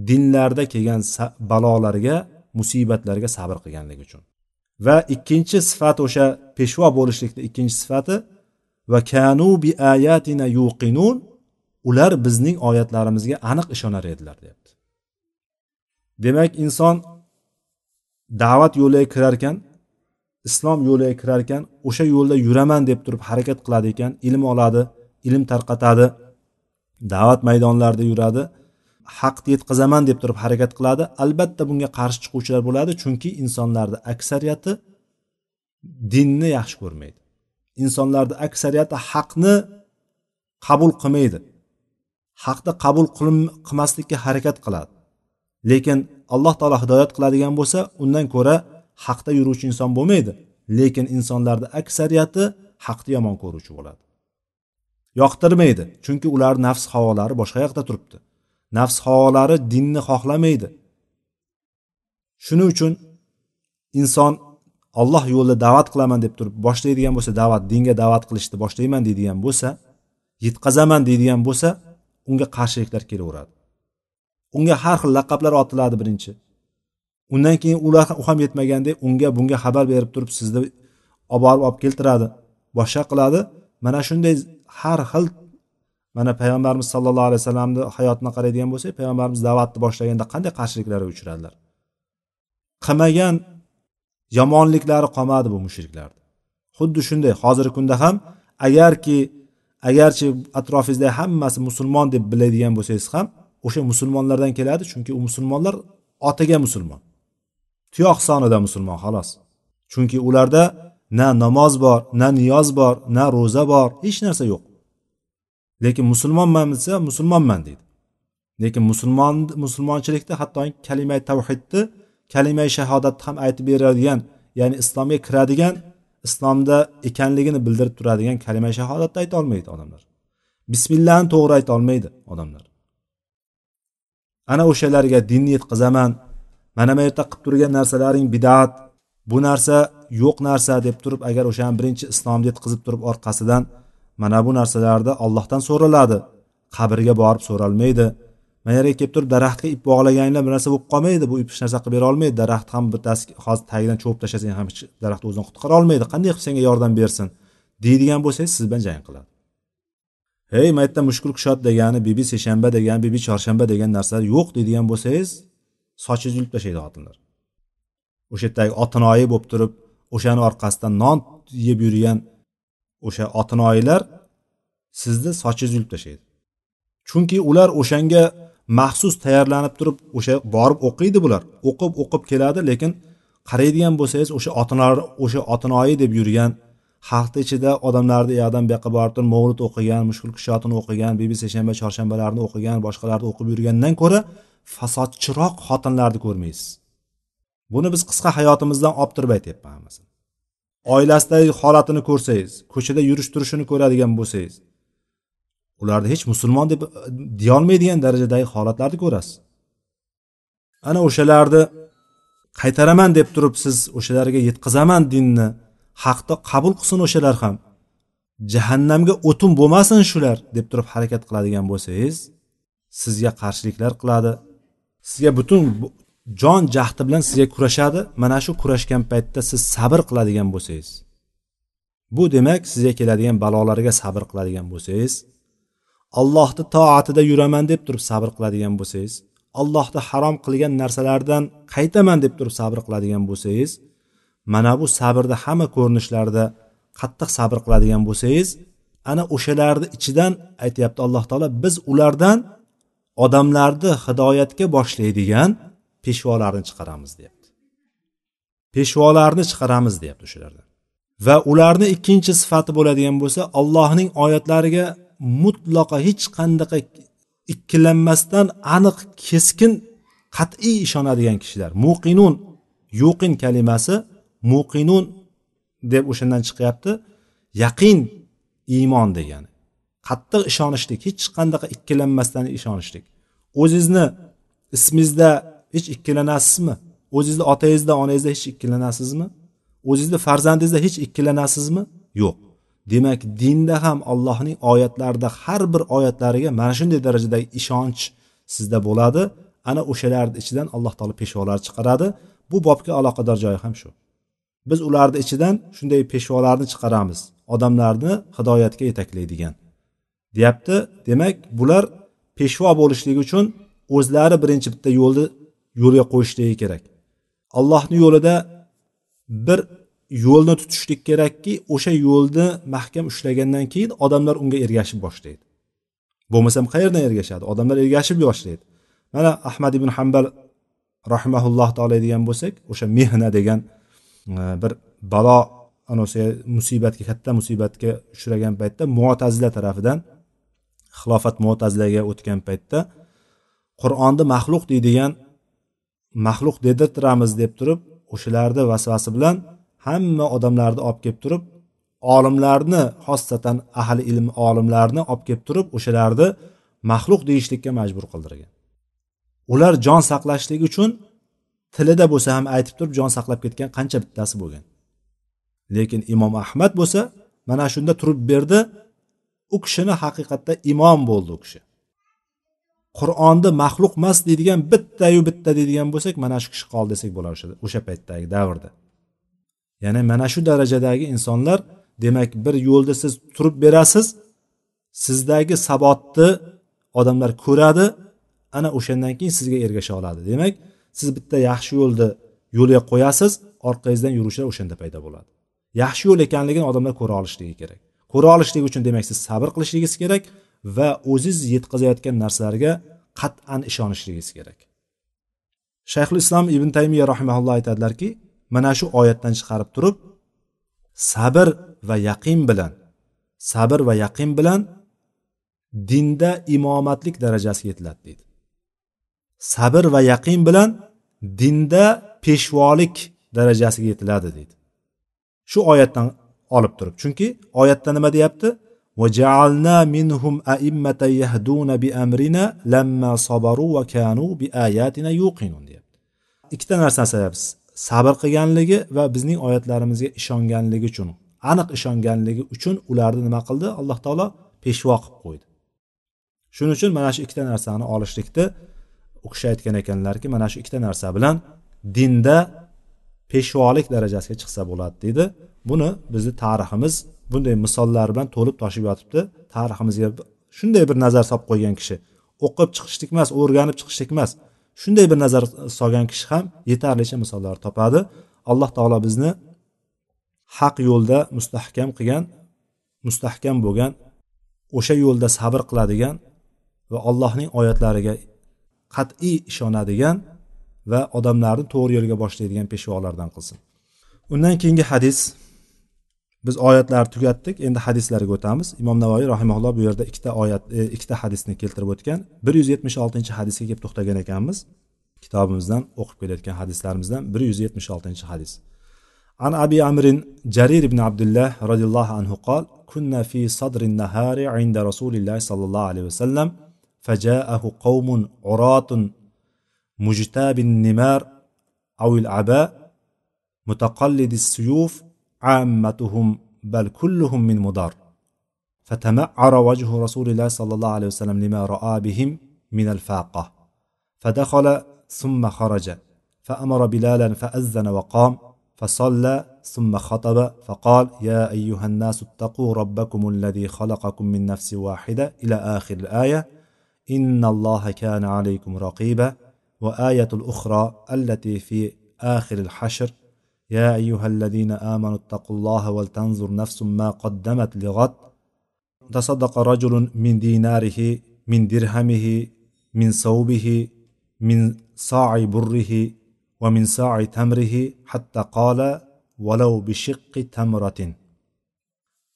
Dinlarda kelgan balolarga musibatlarga sabr qilganligi uchun. Va ikkinchi sifat o'sha peshvo bo'lishlikni ikkinchi sifati va kanu bi ayatina yuqinun ular bizning oyatlarimizga aniq ishonar edilar deyapti. Demak inson da'vat yo'liga kirar ekan islom yo'liga kirar ekan o'sha yo'lda yuraman deb turib harakat qiladi ekan ilm oladi ilm tarqatadi da'vat maydonlarida yuradi haqni yetkazaman deb turib harakat qiladi. Albatta bunga qarshi chiquvchilar bo'ladi chunki insonlarni aksariyati dinni yaxshi ko'rmaydi. Insonlarni aksariyati haqni qabul qilmaydi. Haqni qabul qilmaslikka harakat qiladi. Lekin alloh taolo hidoyat qiladigan bo'lsa undan ko'ra haqda yuruvchi inson bo'lmaydi. Lekin insonlarni aksariyati haqni yomon ko'ruvchi bo'ladi. Yoqtirmaydi chunki ular nafs havolari boshqa yoqda turibdi. Nafs havolari dinni xohlamaydi. Shuning uchun inson olloh yo'lida da'vat qilaman deb turib boshlaydigan bo'lsa da'vat dinga da'vat qilishni boshlayman deydigan bo'lsa yetkazaman deydigan bo'lsa unga qarshiliklar kelaveradi. Unga har xil laqablar otiladi birinchi. Undan keyin ular u ham yetmagandek unga bunga xabar berib turib sizni olib borib olib keltiradi boshqa qiladi. Mana shunday har xil mana payg'ambarimiz sallallohu alayhi vasallamni hayotini qaraydigan bo'lsak payg'ambarimiz da'vatni boshlaganda qanday qarshiliklarga uchradilar? Qilmagan yomonliklari qolmadi bu mushriklarni xuddi shunday hozirgi kunda ham agarki agarchi atrofingizda hammasi musulmon deb biladigan bo'lsangiz ham o'sha musulmonlardan keladi chunki u musulmonlar otaga musulmon. Tuyoq sonida musulmon xolos chunki ularda na namoz bor na niyoz bor na ro'za bor hech narsa yo'q. Lekin musulmonman desa musulmonman deydi. Lekin musulmon musulmonchilikda hatto kalima tavhidni kalima shahodatni ham aytib beradigan ya'ni islomga kiradigan islomda ekanligini bildirib turadigan kalima shahodatni ayta olmaydi odamlar. Bismillahni to'g'ri ayta olmaydi odamlar. Ana o'shalarga dinni yetkazaman mana bu yerda qilib turgan narsalaring bidat. Bu narsa yo'q narsa deb turib agar o'shani birinchi islomni yetkazib turib orqasidan mana bu narsalarni ollohdan so'raladi. Qabrga borib so'ralmaydi. Mana yerga kelib turib daraxtga ip bog'laganinglar bir narsa bo'lib qolmaydi bu ip hech narsa qilib bera olmaydi. Daraxt ham bittasi hozir tagidan cho'p tashlasang ham daraxt o'zini qutqara olmaydi. Qanday qilib senga yordam bersin? Deydigan bo'lsangiz siz bilan jang qiladi. Hey mana mushkul kushot degani bibi seshanba degani bibi chorshanba degan narsalar yo'q deydigan bo'lsangiz sochingizni yulib tashlaydi xotinlar. O'sha yerdagi otinoyi bo'lib turib o'shani orqasidan non yeb yurgan o'sha otinoyilar sizni sochingizni yulib tashlaydi. Chunki ular o'shanga maxsus tayyorlanib turib o'sha borib o'qiydi bular. O'qib o'qib keladi lekin qaraydigan bo'lsangiz o'sha o'sha otinoyi deb yurgan xalqni ichida odamlarni uyoqdan bu yoqqa borib turib mavlud o'qigan mushkul kushotini o'qigan bibi seshanba chorshanbalarni o'qigan boshqalarni o'qib yurgandan ko'ra fasodchiroq xotinlarni ko'rmaysiz. Buni biz qisqa hayotimizdan olib turib aytyapman hammasini oilasidagi holatini ko'rsangiz ko'chada yurish turishini ko'radigan bo'lsangiz ularni hech musulmon deb deyolmaydigan darajadagi holatlarni ko'rasiz. Ana o'shalarni qaytaraman deb turib siz o'shalarga yetkazaman dinni haqni qabul qilsin o'shalar ham. Jahannamga o'tin bo'lmasin shular deb turib harakat qiladigan bo'lsangiz sizga qarshiliklar qiladi. Sizga butun jon jahdi bilan sizga kurashadi. Mana shu kurashgan paytda siz sabr qiladigan bo'lsangiz bu demak sizga keladigan balolarga sabr qiladigan bo'lsangiz allohni toatida yuraman deb turib sabr qiladigan bo'lsangiz allohni harom qilgan narsalardan qaytaman deb turib sabr qiladigan bo'lsangiz mana bu sabrni hamma ko'rinishlarida qattiq sabr qiladigan bo'lsangiz ana o'shalarni ichidan aytyapti alloh taolo biz ulardan odamlarni hidoyatga boshlaydigan peshvolarni chiqaramiz deyapti. Peshvolarni chiqaramiz deyapti o'shalardan. Va ularni ikkinchi sifati bo'ladigan bo'lsa allohning oyatlariga mutlaqo hech qanaqa ikkilanmasdan aniq keskin qat'iy ishonadigan kishilar. Muqinun yuqin kalimasi muqinun deb o'shandan chiqyapti. Yaqin iymon degani. Qattiq ishonishlik hech qanaqa ikkilanmasdan ishonishlik. O'zizni ismingizda hech ikkilanasizmi? O'zizni otangizda onangizda hech ikkilanasizmi? O'zizni farzandingizda hech ikkilanasizmi? Yo'q. Demak dinda ham allohning oyatlarida har bir oyatlariga mana shunday darajadagi ishonch sizda bo'ladi. Ana o'shalarni ichidan alloh taolo peshvolar chiqaradi. Bu bobga aloqador joyi ham shu. Biz ularni ichidan shunday peshvolarni chiqaramiz. Odamlarni hidoyatga yetaklaydigan. Deyapti demak bular peshvo bo'lishligi uchun o'zlari birinchi bitta yo'lni yo'lga qo'yishligi kerak. Allohni yo'lida bir yo'lni tutishlik kerakki o'sha yo'lni mahkam ushlagandan keyin odamlar unga ergashib boshlaydi. Bo'lmasam qayerdan ergashadi? Odamlar ergashib boshlaydi. Mana ahmad ibn hambal rahimaulloh taolo degan bo'lsak o'sha mehna degan Э, bir balo musibatga katta musibatga uchragan paytda muotazila tarafidan xilofat muotazilaga o'tgan paytda qur'onni maxluq deydigan maxluq dedirtiramiz deb turib o'shalarni vasvasi bilan hamma odamlarni olib kelib turib olimlarni xossatan ahli ilm olimlarni olib kelib turib o'shalarni maxluq deyishlikka majbur qildirgan. Ular jon saqlashlik uchun tilida bo'lsa ham aytib turib jon saqlab ketgan qancha bittasi bo'lgan. Lekin imom ahmad bo'lsa mana shunda turib berdi u kishini haqiqatda imom bo'ldi u kishi. Qur'onni maxluq emas deydigan bittayu bitta deydigan bo'lsak mana shu kishi qoldi desak bo'lar o'sha paytdagi davrda. Ya'ni mana shu darajadagi insonlar demak bir yo'lda siz turib berasiz sizdagi sabotni odamlar ko'radi ana o'shandan keyin sizga ergasha oladi. Demak siz bitta yaxshi yo'lni yo'lga qo'yasiz orqangizdan yuruvchilar o'shanda paydo bo'ladi. Yaxshi yo'l ekanligini odamlar ko'ra olishligi kerak. Ko'ra olishligi uchun demak siz sabr qilishligingiz kerak va o'ziz yetkazayotgan narsalarga qat'an ishonishligingiz kerak. Shayxul islom ibn taymiya rahimaulloh aytadilarki mana shu oyatdan chiqarib turib sabr va yaqin bilan sabr va yaqin bilan dinda imomatlik darajasiga yetiladi deydi. sabr va yaqin bilan dinda peshvolik darajasiga yetiladi deydi shu oyatdan olib turib chunki oyatda nima deyapti وجعلنا منهم أئمة يهدون بأمرنا لما صبروا وكانوا بآياتنا يوقنون deyapti ikkita narsani sababsiz sabr qilganligi va bizning oyatlarimizga ishonganligi uchun aniq ishonganligi uchun ularni nima qildi alloh taolo peshvo qilib qo'ydi shuning uchun mana shu ikkita narsani olishlikni u kishi aytgan ekanlarki mana shu ikkita narsa bilan dinda peshvolik darajasiga chiqsa bo'ladi deydi. Buni bizni tariximiz bunday misollar bilan to'lib toshib yotibdi. Tariximizga shunday bir nazar solib qo'ygan kishi o'qib chiqishlik emas o'rganib chiqishlik emas shunday bir nazar solgan kishi ham yetarlicha misollar topadi. Alloh taolo bizni haq yo'lda mustahkam qilgan mustahkam bo'lgan o'sha yo'lda sabr qiladigan va allohning oyatlariga qat'iy ishonadigan va odamlarni to'g'ri yo'lga boshlaydigan peshvolardan qilsin undan keyingi hadis biz oyatlarni tugatdik endi hadislarga o'tamiz imom navoiy rahimaulloh bu yerda ikkita oyat e, ikkita hadisni keltirib o'tgan bir yuz yetmish oltinchi hadisga kelib to'xtagan ekanmiz kitobimizdan o'qib kelayotgan hadislarimizdan bir yuz yetmish oltinchi hadis عن أبي عمرو جرير بن عبد الله رضي الله عنه قال كنا في صدر النهار عند رسول الله صلى الله عليه وسلم فجاءه قوم عراة مجتاب النمار أو العباء متقلد السيوف عامتهم بل كلهم من مضار. فتمعر وجه رسول الله صلى الله عليه وسلم لما رأى بهم من الفاقة. فدخل ثم خرج فأمر بلالا فأذن وقام فصلى ثم خطب فقال يا أيها الناس اتقوا ربكم الذي خلقكم من نفس واحدة إلى آخر الآية ان الله كان عليكم رقيبا وايه الاخرى التي في اخر الحشر يا أيها الذين آمنوا اتقوا الله ولتنظر نفس ما قدمت لغد تصدق رجل من ديناره من درهمه من صوبه من صاع بره ومن صاع تمره حتى قال ولو بشق تمرة.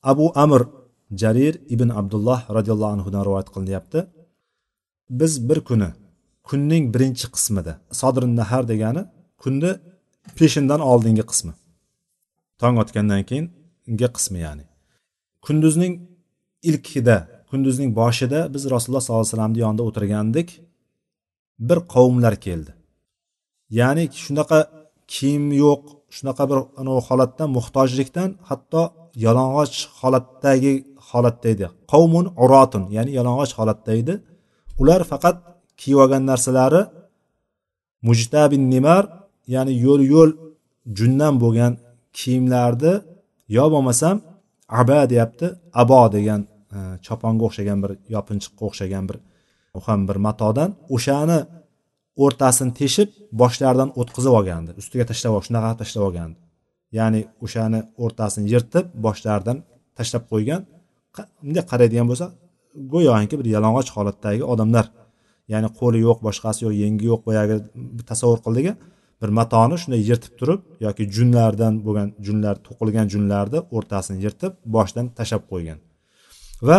أبو أمر jarir ibn abdulloh roziyallohu anhudan rivoyat qilinyapti biz bir kuni kunning birinchi qismida sodrin nahar degani kunni peshindan oldingi qismi. Tong otgandan keyingi qismi ya'ni. Kunduzning ilkida kunduzning boshida biz rasululloh sollallohu alayhi vasallamni yonida o'tirgandik bir qavmlar keldi. Ya'ni shunaqa kiyim yo'q shunaqa bir holatdan muhtojlikdan hatto yalang'och holatdagi holatda edi. Qavmun urotun ya'ni yalang'och holatda edi. Ular faqat kiyib olgan narsalari mujtabin nimar ya'ni yo'l yo'l jundan bo'lgan kiyimlarni yo bo'lmasam aba deyapti abo degan e, choponga o'xshagan bir yopinchiqqa o'xshagan bir ham bir matodan o'shani o'rtasini teshib boshlaridan o'tkazib olgandi. Ustiga tashlab shunaqa tashlab olgandi. Ya'ni o'shani o'rtasini yirtib boshlaridan tashlab qo'ygan. Bunday qaraydigan bo'lsa go'yoki bir yalang'och holatdagi odamlar ya'ni qo'li yo'q boshqasi yo'q yengi yo'q boyagi tasavvur qildik bir matoni shunday yirtib turib yoki junlardan bo'lgan junlar to'qilgan junlarni o'rtasini yirtib boshidan tashlab qo'ygan va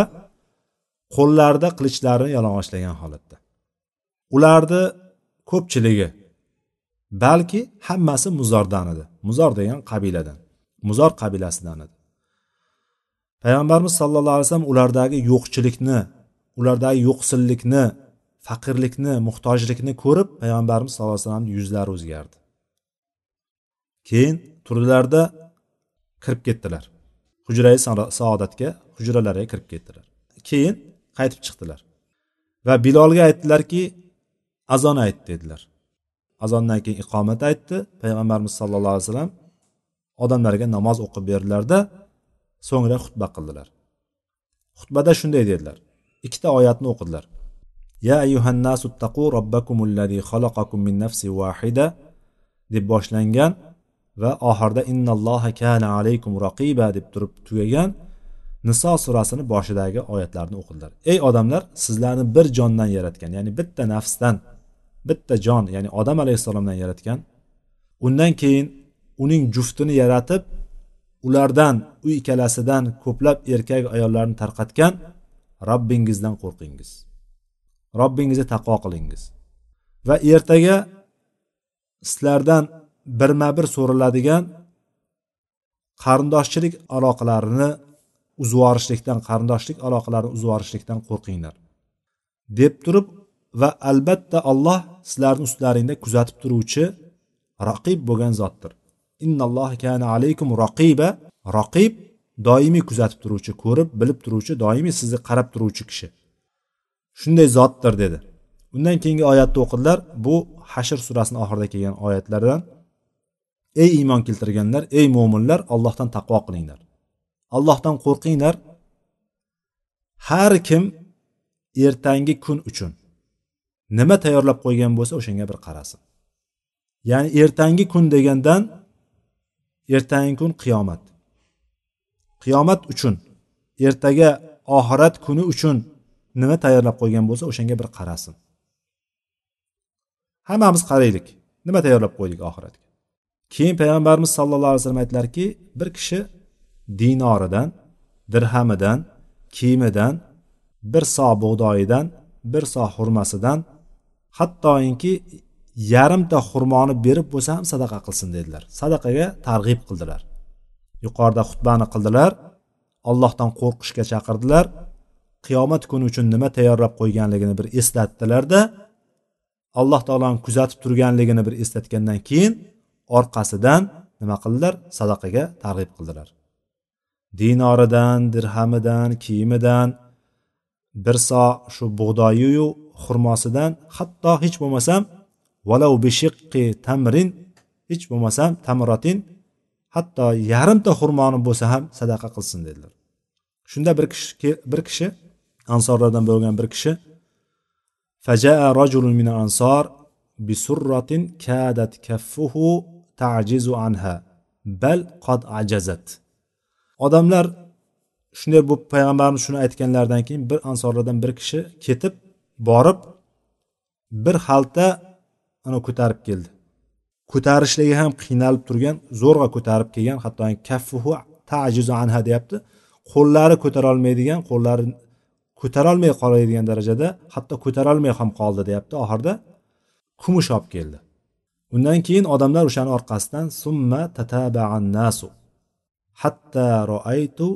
qo'llarida qilichlarini yalang'ochlagan holatda. Ularni ko'pchiligi balki hammasi muzordan edi. Muzor degan qabiladan muzor qabilasidan edi. Payg'ambarimiz sallallohu alayhi vasallam ulardagi yo'qchilikni ulardagi yo'qsillikni faqirlikni muhtojlikni ko'rib payg'ambarimiz sallallohu alayhi vasallamni yuzlari o'zgardi. Keyin turdilarda kirib ketdilar. Hujrai saodatga hujralariga kirib ketdilar. Keyin qaytib chiqdilar. Va bilolga aytdilarki azon ayt dedilar. Azondan keyin iqomat aytdi. Payg'ambarimiz sallallohu alayhi vasallam odamlarga namoz o'qib berdilarda so'ngra xutba qildilar. Xutbada shunday dedilar. Ikkita oyatni o'qidilar. Ya ayyuhannasu taqu robbakumulladzi xalaqakum min nafsi vahida deb boshlangan va oxirida innalloha kana alaykum raqiba deb turib tugagan niso surasini boshidagi oyatlarni o'qidilar. Ey odamlar sizlarni bir jondan yaratgan ya'ni bitta nafsdan bitta jon ya'ni odam alayhissalomdan yaratgan undan keyin uning juftini yaratib ulardan u ikkalasidan ko'plab erkak ayollarni tarqatgan robbingizdan qo'rqingiz. Robbingizga taqvo qilingiz. Va ertaga sizlardan birma bir so'raladigan qarindoshchilik aloqalarini uzvorishlikdan qarindoshlik aloqalarini uzvorishlikdan qo'rqinglar. Deb turib va albatta alloh sizlarni ustlaringda kuzatib turuvchi raqib bo'lgan zotdir. Innalloh kana alaykum raqiba. Raqib doimiy kuzatib turuvchi ko'rib bilib turuvchi doimiy sizni qarab turuvchi kishi. Shunday zotdir dedi. Undan keyingi oyatni o'qidilar bu hashr surasini oxirida kelgan oyatlardan ey iymon keltirganlar ey mo'minlar allohdan taqvo qilinglar. Allohdan qo'rqinglar. Har kim ertangi kun uchun nima tayyorlab qo'ygan bo'lsa o'shanga bir qarasin. Ya'ni ertangi kun degandan ertangi kun qiyomat. Qiyomat uchun ertaga oxirat kuni uchun nima tayyorlab qo'ygan bo'lsa o'shanga bir qarasin. Hammamiz qaraylik nima tayyorlab qo'ydik oxiratga? Keyin payg'ambarimiz sallallohu alayhi vasallam aytdilarki bir kishi dinoridan dirhamidan kiyimidan bir so bug'doyidan bir so xurmasidan hattoki yarimta xurmoni berib bo'lsa ham sadaqa qilsin dedilar. Sadaqaga targ'ib qildilar. Yuqorida xutbani qildilar. Allohdan qo'rqishga chaqirdilar. Qiyomat kuni uchun nima tayyorlab qo'yganligini bir eslatdilarda alloh taoloni kuzatib turganligini bir eslatgandan keyin orqasidan nima qildilar? Sadaqaga targ'ib qildilar. Dinoridan dirhamidan kiyimidan bir so shu bug'doyiyu xurmosidan hatto hech bo'lmasam valau bishiqqi tamrin hech bo'lmasam tamrotin hatto yarimta xurmoni bo'lsa ham sadaqa qilsin dedilar. Shunda bir kishi bir kishi ansorlardan bo'lgan bir kishi fajaa rajulun min ansor bisurratin kadat kaffuhu tajizu anha bal qad ajazat. Odamlar shunday bo'lib payg'ambarimiz shuni aytganlaridan keyin bir ansorlardan bir kishi ketib borib bir xalta ana ko'tarib keldi. Ko'tarishligi ham qiynalib turgan zo'rg'a ko'tarib kelgan hatto kaffuhu tajizu anha deyapti. Qo'llari ko'tarolmaydigan qo'llari ko'tarolmay qoladigan darajada hatto ko'tarolmay ham qoldi deyapti oxirida. Kumush olib keldi. Undan keyin odamlar o'shani orqasidan summa tatabaan nasu hatta roaytu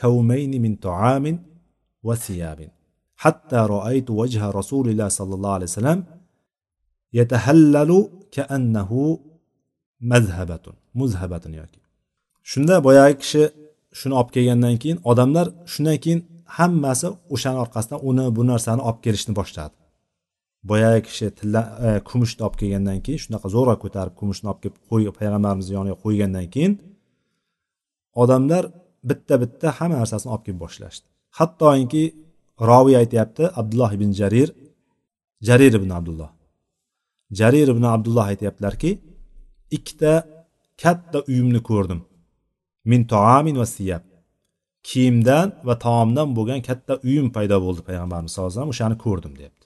kavmayni min tuamin va siyabin hatta roaytu vajha rasulilloh sollallohu alayhi vasallam yatahallalu kaannahu mazhabatun muzhabatun yoki shunda boyagi kishi shuni olib kelgandan keyin odamlar shundan keyin hammasi o'shani orqasidan uni bu narsani olib kelishni boshladi. Boyagi kishi tilla e, kumushni olib kelgandan keyin shunaqa zo'rg'a ko'tarib kumushni olib kelib qo'y payg'ambarimizni yoniga qo'ygandan keyin odamlar bitta bitta hamma narsasini olib kelib boshlashdi. Hattoki roviy aytyapti abdulloh ibn jarir jarir ibn abdulloh. Jarir ibn abdulloh aytyaptilarki ikkita katta uyumni ko'rdim. Min toamin va siyab. Kiyimdan va taomdan bo'lgan katta uyum paydo bo'ldi payg'ambarimiz sallallohu alayhi vasallam o'shani ko'rdim deyapti.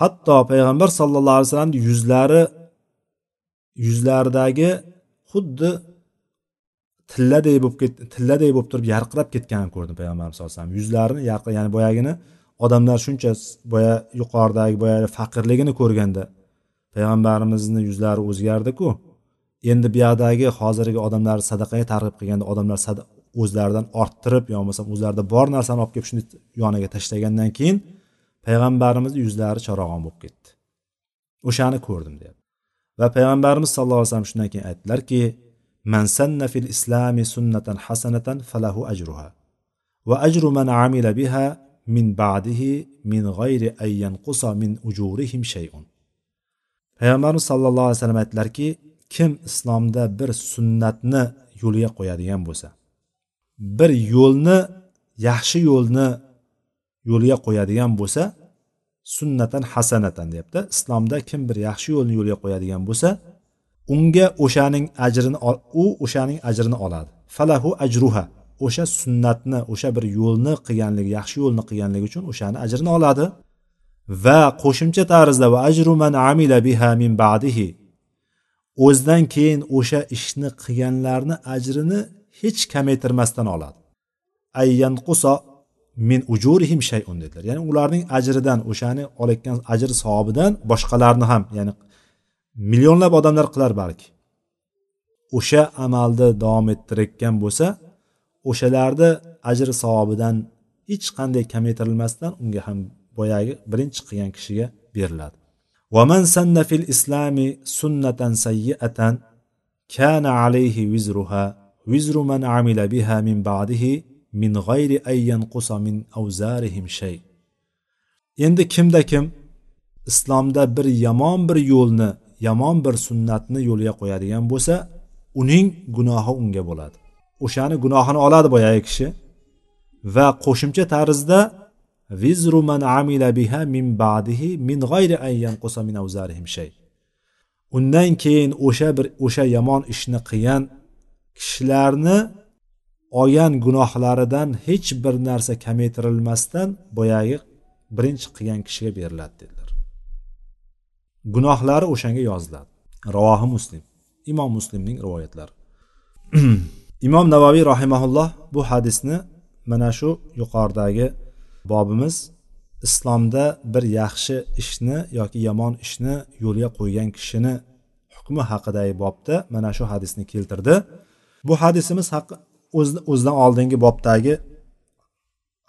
Hatto payg'ambar sallallohu alayhi vasallamni yuzlari yuzlaridagi xuddi tilladay bo'lib ketdi tilladay bo'lib turib yarqirab ketganini ko'rdim payg'ambarimiz sallallohu alayhi vasallam. Yuzlarini yarqi ya'ni boyagini odamlar shuncha boya yuqoridagi boya faqirligini ko'rganda payg'ambarimizni yuzlari o'zgardiku. Endi buyoqdagi hozirgi odamlar sadaqaga targ'ib qilganda odamlar o'zlaridan orttirib yo bo'lmasam o'zlarida bor narsani olib kelib shuni yoniga tashlagandan keyin payg'ambarimizni yuzlari charog'on bo'lib ketdi. O'shani ko'rdim deyapti. Va payg'ambarimiz sallallohu alayhi vasallam shundan keyin aytdilarki man sanna fil islami sunnatan hasanatan falahu ajruha va ajru man amila biha min ba'dihi min g'ayri an yanqusa min ujurihim shay'un. Payg'ambarimiz sallallohu alayhi vasallam aytdilarki kim islomda bir sunnatni yo'liga qo'yadigan bo'lsa bir yo'lni yaxshi yo'lni yo'liga qo'yadigan bo'lsa sunnatan hasanatan deyapti. Islomda kim bir yaxshi yo'lni yo'liga qo'yadigan bo'lsa unga o'shaning ajrini u o'shaning ajrini oladi. Falahu ajruha o'sha sunnatni o'sha bir yo'lni qilganligi yaxshi yo'lni qilganligi uchun o'shani ajrini oladi. Va qo'shimcha tarzda va ajru man amila biha min ba'dihi. O'zidan keyin o'sha ishni qilganlarni ajrini hech kamaytirmasdan oladi. Ayyan ayyanquso min ujurihim shayun dedilar. Ya'ni ularning ajridan o'shani olayotgan ajr savobidan boshqalarni ham ya'ni millionlab odamlar qilar balki. O'sha amalni davom ettirayotgan bo'lsa o'shalarni ajr savobidan hech qanday kamaytirilmasdan unga ham boyagi birinchi qilgan kishiga beriladi ومن سن في الإسلام سنة سيئة كان عليه وزرها وزر من عمل بها من بعده min g'ayri ay yanqusa min avzarihim shay endi kimda kim islomda bir yomon bir yo'lni yomon bir sunnatni yo'lga qo'yadigan bo'lsa uning gunohi unga bo'ladi o'shani gunohini oladi boyagi kishi va qo'shimcha tarzda vizru man amila biha min ba'dihi min g'ayri an yanqusa min avzarihim shay. Undan keyin o'sha bir o'sha yomon ishni qilgan kishilarni olgan gunohlaridan hech bir narsa kamaytirilmasdan boyagi birinchi qilgan kishiga beriladi dedilar. Gunohlari o'shanga yoziladi. Ravohi muslim imom muslimning rivoyatlari. Imom navoiy rahimaulloh bu hadisni mana shu yuqoridagi bobimiz islomda bir yaxshi ishni yoki yomon ishni yo'lga qo'ygan kishini hukmi haqidagi bobda mana shu hadisni keltirdi. Bu hadisimiz o'zidan oldingi bobdagi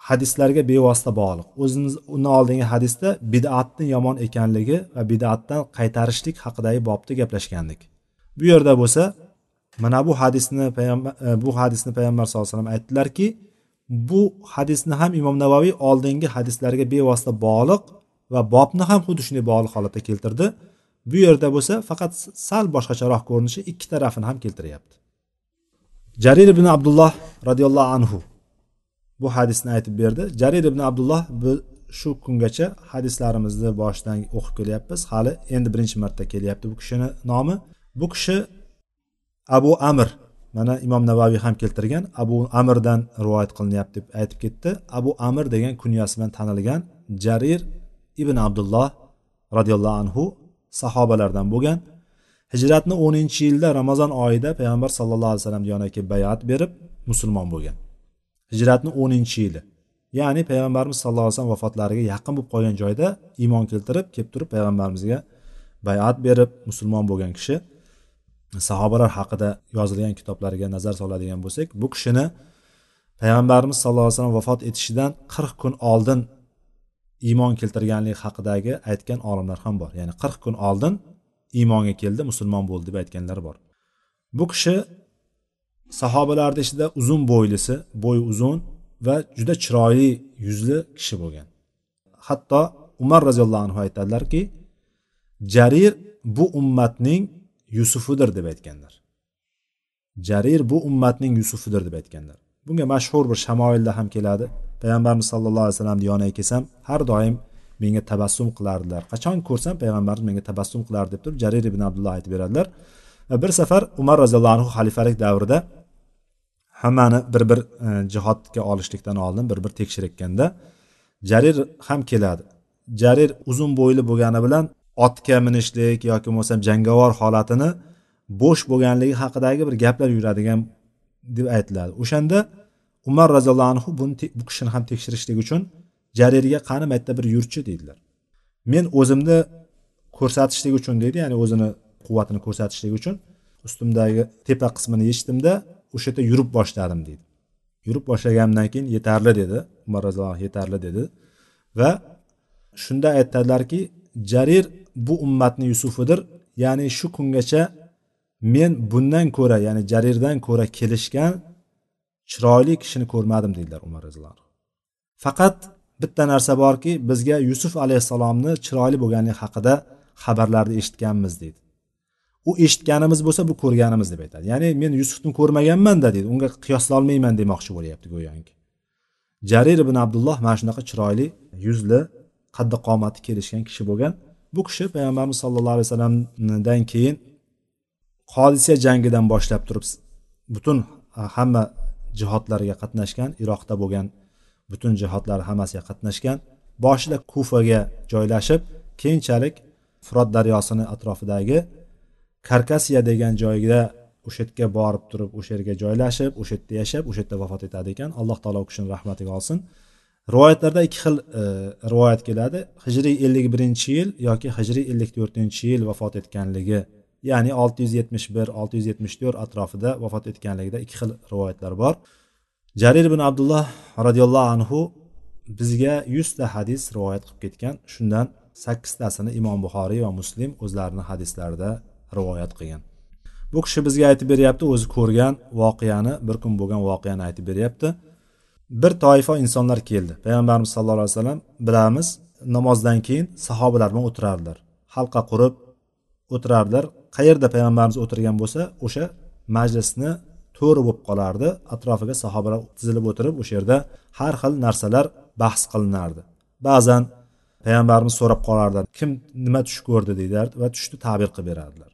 hadislarga bevosita bog'liq. O'zimiz undan oldingi hadisda bidatni yomon ekanligi va bidatdan qaytarishlik haqidagi bobda gaplashgandik. Bu yerda bo'lsa mana bu hadisni payg'ambar bu hadisni payg'ambar sallallohu alayhi vasallam aytdilarki bu hadisni ham imom navoiy oldingi hadislarga bevosita bog'liq va bobni ham xuddi shunday bog'liq holatda keltirdi. Bu yerda bo'lsa faqat sal boshqacharoq ko'rinishi ikki tarafini ham keltiryapti. Jarir ibn abdulloh roziyallohu anhu bu hadisni aytib berdi. Jarir ibn abdulloh bu shu kungacha hadislarimizni boshidan o'qib kelyapmiz. Hali endi birinchi marta kelyapti bu kishini nomi. Bu kishi abu amir mana imom navaviy ham keltirgan abu amirdan rivoyat qilinyapti deb aytib ketdi. Abu amir degan kunyasi bilan tanilgan jarir ibn abdulloh roziyallohu anhu sahobalardan bo'lgan. Hijratni o'ninchi yilda ramazon oyida payg'ambar sallallohu alayhi vasallam yoniga kelib bayat berib musulmon bo'lgan. Hijratni o'ninchi yili ya'ni payg'ambarimiz sallallohu alayhi vasallam vafotlariga yaqin bo'lib qolgan joyda iymon keltirib kelib turib payg'ambarimizga bayat berib musulmon bo'lgan kishi sahobalar haqida yozilgan kitoblarga nazar soladigan bo'lsak bu kishini payg'ambarimiz sallallohu alayhi vasallam vafot etishidan qirq kun oldin iymon keltirganligi haqidagi aytgan olimlar ham bor. Ya'ni qirq kun oldin iymonga keldi musulmon bo'ldi deb aytganlar bor. Bu kishi sahobalarni ichida uzun bo'ylisi bo'yi uzun va juda chiroyli yuzli kishi bo'lgan. Hatto umar roziyallohu anhu aytadilarki jarir bu ummatning yusufidir deb aytganlar. Jarir bu ummatning yusufidir deb aytganlar. Bunga mashhur bir shamoilda ham keladi. Payg'ambarimiz sallallohu alayhi vasallamni yoniga kelsam har doim menga tabassum qilardilar. Qachon ko'rsam payg'ambarimiz menga tabassum qilardi deb turib jarir ibn abdulloh aytib beradilar. Va bir safar umar roziyallohu anhu xalifalik davrida hammani bir bir e, jihodga olishlikdan oldin bir bir tekshirayotganda jarir ham keladi. Jarir uzun bo'yli bo'lgani bilan otga minishlik yoki bo'lmasam jangovar holatini bo'sh bo'lganligi haqidagi bir gaplar yuradigan deb aytiladi. O'shanda umar roziyallohu anhu buni bu kishini ham tekshirishlik uchun jarirga qani mayerda bir yurchi deydilar. Men o'zimni ko'rsatishlik uchun deydi ya'ni o'zini quvvatini ko'rsatishlik uchun ustimdagi tepa qismini yechdimda o'sha yerda yurib boshladim deydi. Yurib boshlaganimdan keyin yetarli dedi umar roziyallohu yetarli dedi. Va shunda aytadilarki jarir bu ummatni yusufidir. Ya'ni shu kungacha men bundan ko'ra ya'ni jarirdan ko'ra kelishgan chiroyli kishini ko'rmadim deydilar umar roziyallohu anhu faqat bitta narsa borki bizga yusuf alayhissalomni chiroyli bo'lganligi haqida xabarlarni eshitganmiz deydi. U eshitganimiz bo'lsa bu ko'rganimiz deb aytadi. Ya'ni men yusufni ko'rmaganmanda deydi. Unga qiyoslolmayman demoqchi bo'lyapti go'yoki. Jarir ibn abdulloh mana shunaqa chiroyli yuzli qaddi qomati kelishgan kishi bo'lgan. Bu kishi payg'ambarimiz sallallohu alayhi vasallamdan keyin hodisa jangidan boshlab turib butun e, hamma jihodlarga qatnashgan iroqda bo'lgan butun jihodlar hammasiga qatnashgan boshida kufaga joylashib keyinchalik firot daryosini atrofidagi karkasiya degan joyga o'sha yerga borib turib o'sha yerga joylashib o'sha yerda yashab o'sha yerda vafot etadi ekan. Alloh taolo u kishini rahmatiga olsin. Rivoyatlarda ikki xil e, rivoyat keladi. Hijriy ellik birinchi yil yoki hijriy ellik to'rtinchi yil vafot etganligi ya'ni olti yuz yetmish bir olti yuz yetmish to'rt atrofida vafot etganligida ikki xil rivoyatlar bor. Jarir ibn abdulloh roziyallohu anhu bizga yuzta hadis rivoyat qilib ketgan. Shundan sakkiztasini imom buxoriy va muslim o'zlarini hadislarida rivoyat qilgan. Bu kishi bizga aytib beryapti o'zi ko'rgan voqeani bir kun bo'lgan voqeani aytib beryapti. Bir toifa insonlar keldi. Payg'ambarimiz sallallohu alayhi vasallam bilamiz namozdan keyin sahobalar bilan o'tirardilar. Halqa qurib o'tirardilar. Qayerda payg'ambarimiz o'tirgan bo'lsa o'sha majlisni to'ri bo'lib qolardi. Atrofiga sahobalar tizilib o'tirib o'sha yerda har xil narsalar bahs qilinardi. Ba'zan payg'ambarimiz so'rab qolardilar kim nima tush ko'rdi deydilardi va tushni tabir qilib berardilar.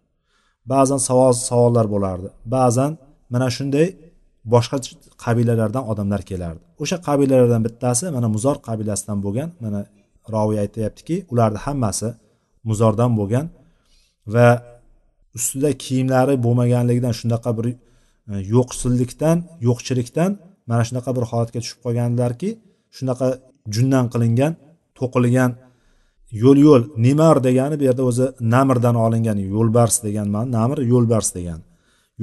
Ba'zan savol savollar bo'lardi. Ba'zan mana shunday boshqa qabilalardan odamlar kelardi. O'sha qabilalardan bittasi mana muzor qabilasidan bo'lgan mana roviy aytyaptiki ularni hammasi muzordan bo'lgan va ustida kiyimlari bo'lmaganligidan shunaqa bir e, yo'qsillikdan yo'qchilikdan mana shunaqa bir holatga tushib qolganlarki shunaqa jundan qilingan to'qilgan yo'l yo'l nimar degani bu yerda o'zi namirdan olingan yo'lbars degan ma'no namir yo'lbars degan.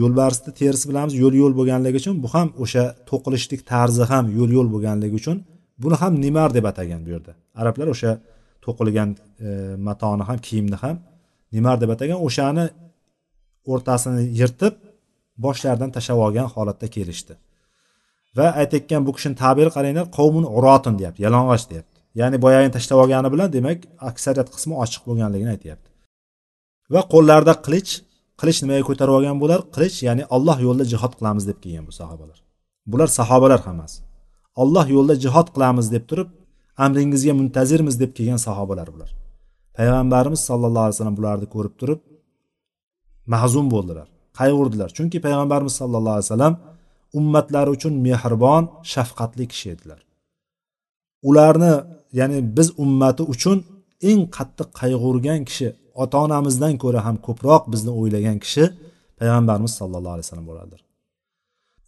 Yo'lbarsni terisi bilamiz yo'l yo'l bo'lganligi uchun bu ham o'sha to'qilishlik tarzi ham yo'l yo'l bo'lganligi uchun buni ham nimar deb atagan bu yerda. Arablar o'sha to'qilgan e, matoni ham kiyimni ham nimar deb atagan o'shani o'rtasini yirtib boshlaridan tashlab olgan holatda kelishdi. Va aytayotgan bu kishini tabiri qaranglar qavmun urotin deyapti yalang'och deyapti. Ya'ni boyagini tashlab olgani bilan demak aksariyat qismi ochiq bo'lganligini aytyapti. Va qo'llarida qilich qilich nimaga ko'tarib olgan bular qilich ya'ni alloh yo'lida jihod qilamiz deb kelgan bu sahobalar. Bular sahobalar hammasi. Alloh yo'lida jihod qilamiz deb turib amringizga muntazirmiz deb kelgan sahobalar bular. Payg'ambarimiz sallallohu alayhi vasallam bularni ko'rib turib mahzun bo'ldilar qayg'urdilar. Chunki payg'ambarimiz sallallohu alayhi vasallam ummatlari uchun mehribon shafqatli kishi edilar. Ularni ya'ni biz ummati uchun eng qattiq qayg'urgan kishi ota onamizdan ko'ra ham ko'proq bizni o'ylagan kishi payg'ambarimiz sallallohu alayhi vasallam bo'ladilar.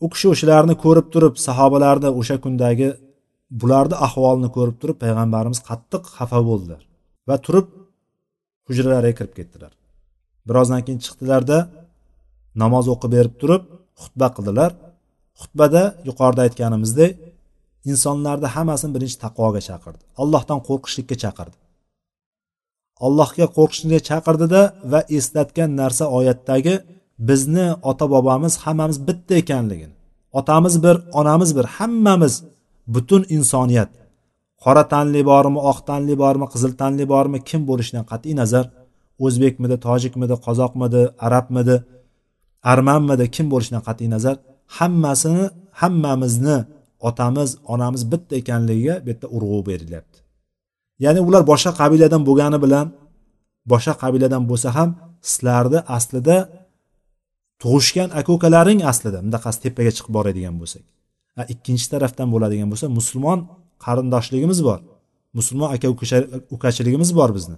U kishi o'shalarni ko'rib turib sahobalarni o'sha kundagi bularni ahvolini ko'rib turib payg'ambarimiz qattiq xafa bo'ldilar va turib hujralariga kirib ketdilar. Birozdan keyin chiqdilarda namoz o'qib berib turib xutba qildilar. Xutbada yuqorida aytganimizdek insonlarni hammasini birinchi taqvoga chaqirdi. Allohdan qo'rqishlikka chaqirdi. Allohga qo'rqishga chaqirdida va eslatgan narsa oyatdagi bizni ota bobomiz hammamiz bitta ekanligini otamiz bir onamiz bir hammamiz butun insoniyat qora tanli bormi oq tanli bormi qizil tanli bormi kim bo'lishidan qat'iy nazar o'zbekmidi tojikmidi qozoqmidi arabmidi armanmidi kim bo'lishidan qat'iy nazar hammasini hammamizni otamiz onamiz bitta ekanligiga bu yerda urg'u berilyapti. Ya'ni ular boshqa qabiladan bo'lgani bilan boshqa qabiladan bo'lsa ham sizlarni aslida tug'ishgan aka ukalaring aslida. Bundaqasi tepaga chiqib boradigan bo'lsak. Ikkinchi tarafdan bo'ladigan bo'lsa musulmon qarindoshligimiz bor. Musulmon aka ukachiligimiz bor bizni.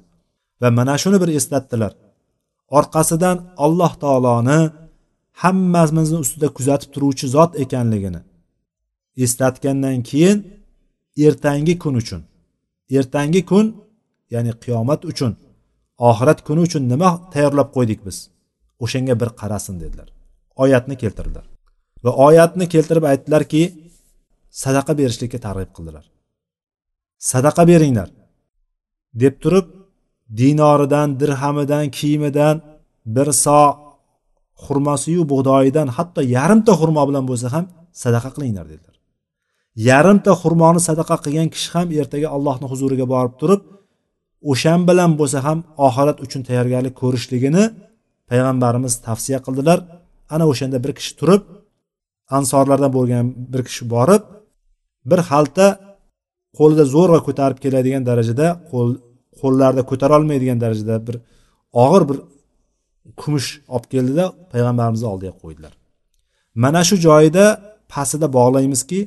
Va mana shuni bir eslatdilar. Orqasidan alloh taoloni hammamizni ustida kuzatib turuvchi zot ekanligini eslatgandan keyin ertangi kun uchun ertangi kun ya'ni qiyomat uchun oxirat kuni uchun nima tayyorlab qo'ydik biz? O'shanga bir qarasin dedilar. Oyatni keltirdilar. Va oyatni keltirib aytdilarki sadaqa berishlikka targ'ib qildilar. Sadaqa beringlar deb turib dinoridan dirhamidan kiyimidan bir so xurmosiyu bug'doyidan hatto yarimta xurmo bilan bo'lsa ham sadaqa qilinglar dedilar. Yarimta xurmoni sadaqa qilgan kishi ham ertaga allohni huzuriga borib turib o'shan bilan bo'lsa ham oxirat uchun tayyorgarlik ko'rishligini payg'ambarimiz tavsiya qildilar. Ana o'shanda bir kishi turib ansorlardan bo'lgan bir kishi borib bir xalta qo'lida zo'rg'a ko'tarib keladigan darajada qo'l qo'llarida ko'tarolmaydigan darajada bir og'ir bir kumush olib keldida payg'ambarimizni oldiga qo'ydilar. Mana shu joyida pastida bog'laymizki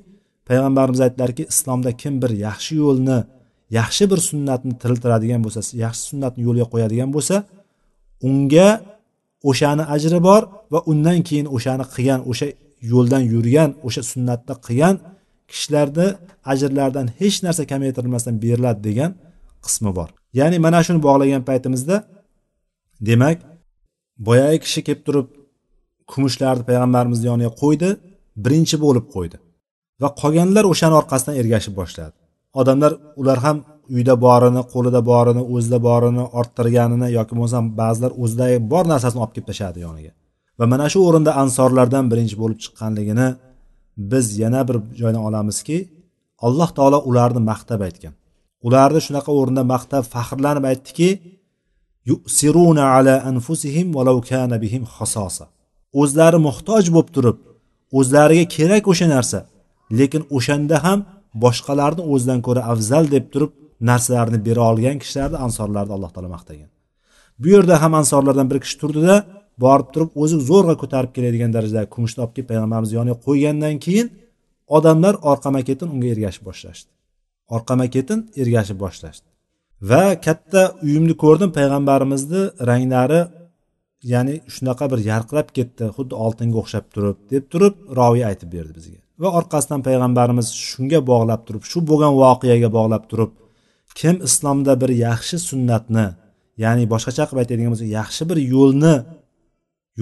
payg'ambarimiz aytdilarki islomda kim bir yaxshi yo'lni yaxshi bir sunnatni tiriltiradigan bo'lsa yaxshi sunnatni yo'lga qo'yadigan bo'lsa unga o'shani ajri bor va undan keyin o'shani qilgan o'sha yo'ldan yurgan o'sha sunnatni qilgan kishilarni ajrlaridan hech narsa kamaytirilmasdan beriladi degan qismi bor. Ya'ni mana shuni bog'lagan paytimizda demak boyagi kishi kelib turib kumushlarni payg'ambarimizni yoniga qo'ydi birinchi bo'lib qo'ydi. Va qolganlar o'shani orqasidan ergashib boshladi. Odamlar ular ham uyda borini qo'lida borini o'zida borini orttirganini yoki bo'lmasam ba'zilar o'zidagi bor narsasini olib kelib tashladi yoniga. Va mana shu o'rinda ansorlardan birinchi bo'lib chiqqanligini biz yana bir joydan olamizki alloh taolo ularni maqtab aytgan. Ularni shunaqa o'rinda maqtab faxrlanib aytdiki yusiruna ala anfusihim valau kana bihim xososa o'zlari muhtoj bo'lib turib o'zlariga kerak o'sha narsa lekin o'shanda ham boshqalarni o'zidan ko'ra afzal deb turib narsalarni bera olgan kishilarni ansorlarni alloh taolo maqtagan. Bu yerda ham ansorlardan bir kishi turdida borib turib o'zi zo'rg'a ko'tarib keladigan darajada kumushni olib kelib payg'ambarimizni yoniga qo'ygandan keyin odamlar orqama ketin unga ergashib boshlashdi. Orqama ketin ergashib boshlashdi. Va katta uyimni ko'rdim payg'ambarimizni ranglari ya'ni shunaqa bir yarqirab ketdi xuddi oltinga o'xshab turib deb turib roviy aytib berdi bizga. Va orqasidan payg'ambarimiz shunga bog'lab turib shu bo'lgan voqeaga bog'lab turib kim islomda bir yaxshi sunnatni ya'ni boshqacha qilib aytadigan bo'lsak yaxshi bir yo'lni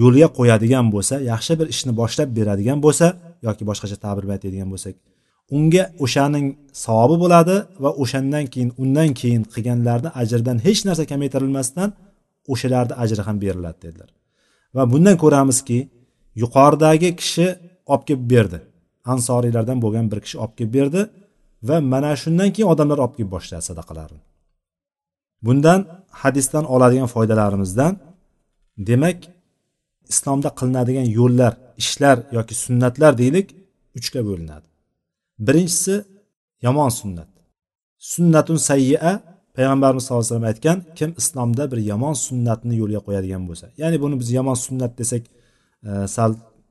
yo'lga qo'yadigan bo'lsa yaxshi bir ishni boshlab beradigan bo'lsa yoki boshqacha ta'bir bilan aytadigan bo'lsak unga o'shaning savobi bo'ladi va o'shandan keyin undan keyin qilganlarni ajridan hech narsa kamaytirilmasdan o'shalarni ajri ham beriladi dedilar. Va bundan ko'ramizki yuqoridagi kishi olib kelib berdi. Ansoriylardan bo'lgan bir kishi olib kelib berdi va mana shundan keyin odamlar olib kelib boshladi sadaqalarni bundan hadisdan oladigan foydalarimizdan demak islomda qilinadigan yo'llar ishlar yoki sunnatlar deylik uchga bo'linadi. Birinchisi yomon sunnat. Sunnatun sayya payg'ambarimiz sallallohu alayhi vasallam aytgan kim islomda bir yomon sunnatni yo'lga qo'yadigan bo'lsa. Ya'ni buni biz yomon sunnat desak e, sal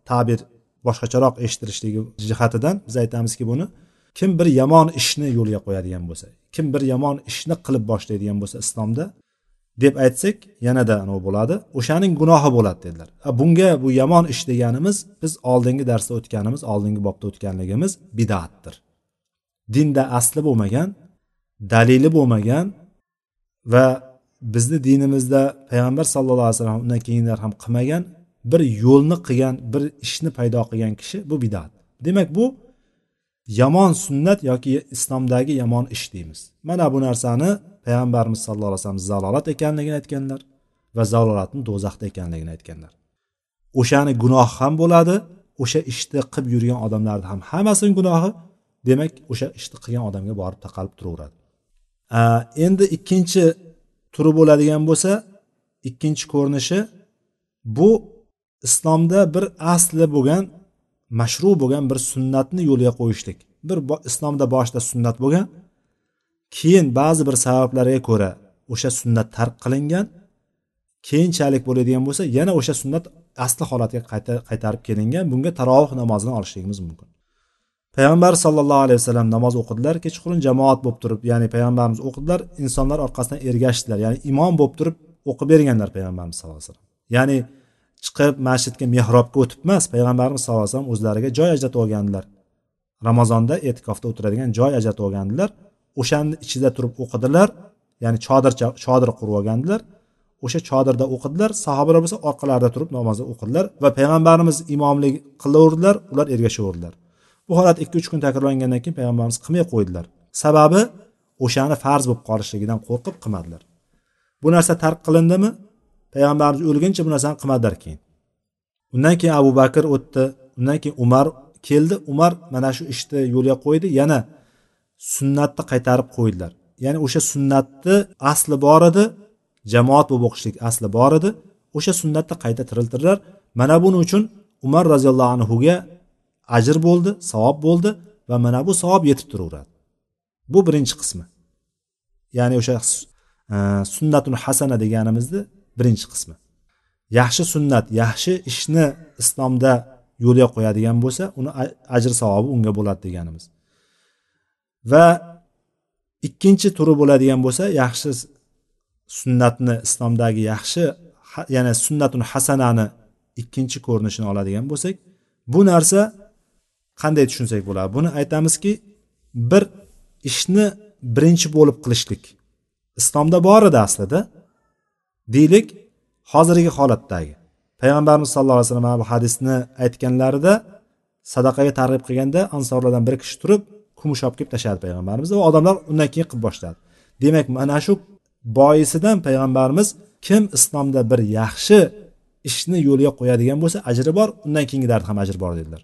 ta'bir boshqacharoq eshittirishligi jihatidan biz aytamizki buni kim bir yomon ishni yo'lga qo'yadigan bo'lsa kim bir yomon ishni qilib boshlaydigan bo'lsa islomda deb aytsak yanada anavi bo'ladi. O'shaning gunohi bo'ladi dedilar. Bunga bu yomon ish deganimiz biz oldingi darsda o'tganimiz oldingi bobda o'tganligimiz bidatdir. Dinda asli bo'lmagan dalili bo'lmagan va bizni dinimizda payg'ambar sallallohu alayhi vasallam undan keyingilar ham qilmagan bir yo'lni qilgan bir ishni paydo qilgan kishi bu bidat. Demak bu yomon sunnat yoki islomdagi yomon ish deymiz. Mana bu narsani payg'ambarimiz sallallohu alayhi vasallam zalolat ekanligini aytganlar va zalolatni do'zaxda ekanligini aytganlar. O'shani gunohi ham bo'ladi o'sha ishni qilib yurgan odamlarni ham hammasini gunohi. Demak o'sha ishni qilgan odamga borib taqalib turaveradi. Endi ikkinchi turi bo'ladigan bo'lsa ikkinchi ko'rinishi bu islomda bir asli bo'lgan mashru bo'lgan bir sunnatni yo'lga qo'yishlik. Bir islomda boshida sunnat bo'lgan keyin ba'zi bir sabablarga ko'ra o'sha sunnat tark qilingan keyinchalik bo'ladigan bo'lsa yana o'sha sunnat asli holatiga qaytarib kelingan bunga tarovih namozini olishligimiz mumkin. Payg'ambar sallallohu alayhi vasallam namoz o'qidilar kechqurun jamoat bo'lib turib ya'ni payg'ambarimiz o'qidilar insonlar orqasidan ergashdilar ya'ni imom bo'lib turib o'qib berganlar payg'ambarimiz sallallohu alayhi vasallam. Ya'ni chiqib masjidga mehrobga o'tib emas payg'ambarimiz sallallohu alayhi vasallam o'zlariga joy ajratib olgandilar. Ramazonda e'tikofda o'tiradigan joy ajratib olgandilar. O'shani ichida turib o'qidilar ya'ni chodir chodir qurib olgandilar. O'sha chodirda o'qidilar sahobalar bo'lsa orqalarida turib namozni o'qidilar va payg'ambarimiz imomlik qilaverdilar ular ergashaverdilar. Bu holat ikki uch kun takrorlangandan keyin payg'ambarimiz qilmay qo'ydilar. Sababi o'shani farz bo'lib qolishligidan qo'rqib qilmadilar bu narsa tark qilindimi? Payg'ambarimiz o'lguncha bu narsani qilmadilar keyin. Undan keyin abu bakr o'tdi undan keyin umar keldi. Umar mana shu ishni yo'lga qo'ydi yana sunnatni qaytarib qo'ydilar. Ya'ni o'sha sunnatni asli bor edi jamoat bo'lib o'qishlik asli bor edi. O'sha sunnatni qayta tiriltirdilar. Mana buning uchun umar roziyallohu anhuga ajr bo'ldi savob bo'ldi va mana bu savob yetib turaveradi. Bu birinchi qismi. Ya'ni o'sha e, sunnatun hasana deganimizni birinchi qismi. Yaxshi sunnat yaxshi ishni islomda yo'lga qo'yadigan bo'lsa uni ajr savobi unga bo'ladi deganimiz. Va ikkinchi turi bo'ladigan bo'lsa yaxshi sunnatni islomdagi yaxshi ya'ni sunnatun hasanani ikkinchi ko'rinishini oladigan bo'lsak bu narsa qanday tushunsak bo'ladi? Buni aytamizki bir ishni birinchi bo'lib qilishlik. Islomda bor edi aslida. Deylik hozirgi holatdagi payg'ambarimiz sallallohu alayhi vasallam bu hadisni aytganlarida sadaqaga targ'ib qilganda ansorlardan bir kishi turib kumush olib kelib tashladi payg'ambarimiz. Va odamlar undan keyin qilib boshladi. Demak mana shu boisidan payg'ambarimiz kim islomda bir yaxshi ishni yo'lga qo'yadigan bo'lsa ajri bor undan keyingilarida ham ajri bor dedilar.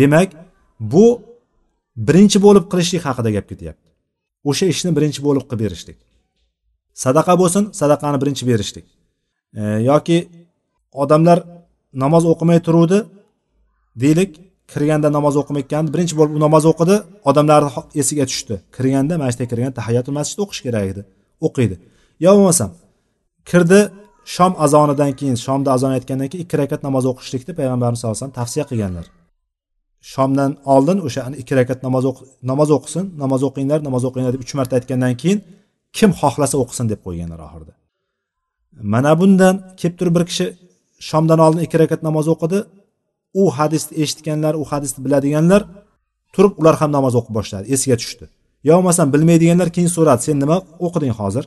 Demak bu birinchi bo'lib qilishlik haqida gap ketyapti. O'sha ishni birinchi bo'lib qilib berishlik. Sadaqa bo'lsin sadaqani birinchi berishlik. E, yoki odamlar namoz o'qimay turuvdi deylik kirganda namoz o'qimayotgandi birinchi bo'lib u namoz o'qidi odamlarni esiga tushdi. Kirganda masjidga kirganda tahiyatul masjid o'qish kerak edi o'qiydi. Yo bo'lmasam kirdi shom azonidan keyin shomda azon aytgandan keyin ikki rakat namoz o'qishlikni payg'ambarimiz sallallohu alayhi vasallam tavsiya qilganlar. Shomdan oldin o'sha ikki rakat namoz namoz o'qisin namoz o'qinglar namoz o'qinglar deb uch marta aytgandan keyin kim xohlasa o'qisin deb qo'yganlar oxirida. Mana bundan kelib turib bir kishi shomdan oldin ikki rakat namoz o'qidi. U hadisni eshitganlar u hadisni biladiganlar turib ular ham namoz o'qib boshladi esiga tushdi. Yo bo'lmasam bilmaydiganlar keyin so'radi sen nima o'qiding hozir?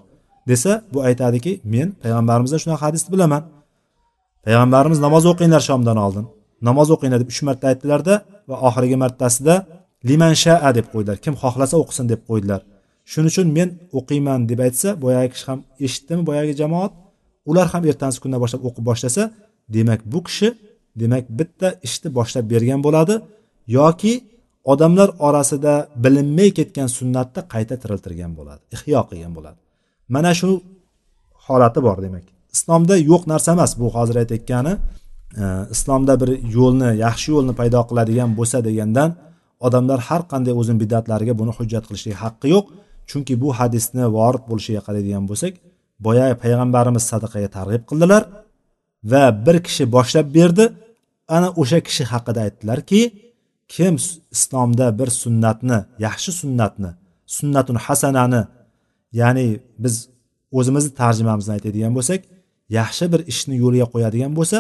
desa bu aytadiki men payg'ambarimizdan shunaqa hadisni bilaman. Payg'ambarimiz namoz o'qinglar shomdan oldin. Namoz o'qinglar deb uch marta aytdilarda va oxirgi martasida liman shaa deb qo'ydilar. Kim xohlasa o'qisin deb qo'ydilar. Shuning uchun men o'qiyman deb aytsa boyagi kishi ham eshitdimi boyagi jamoat? Ular ham ertasi kundan boshlab o'qib boshlasa demak bu kishi demak bitta ishni boshlab bergan bo'ladi yoki odamlar orasida bilinmay ketgan sunnatni qayta tiriltirgan bo'ladi ihyo qilgan bo'ladi. Mana shu holati bor demak. Islomda yo'q narsa emas bu hozir aytayotgani e, islomda bir yo'lni yaxshi yo'lni paydo qiladigan bo'lsa degandan odamlar har qanday o'zini bidatlariga buni hujjat qilishlik haqqi yo'q. Chunki bu hadisni vorid bo'lishiga qaraydigan bo'lsak boya payg'ambarimiz sadaqaga targ'ib qildilar va bir kishi boshlab berdi. Ana o'sha kishi haqida aytdilarki kim islomda bir sunnatni yaxshi sunnatni sunnatun hasanani ya'ni biz o'zimizni tarjimamizni aytadigan bo'lsak yaxshi bir ishni yo'liga qo'yadigan bo'lsa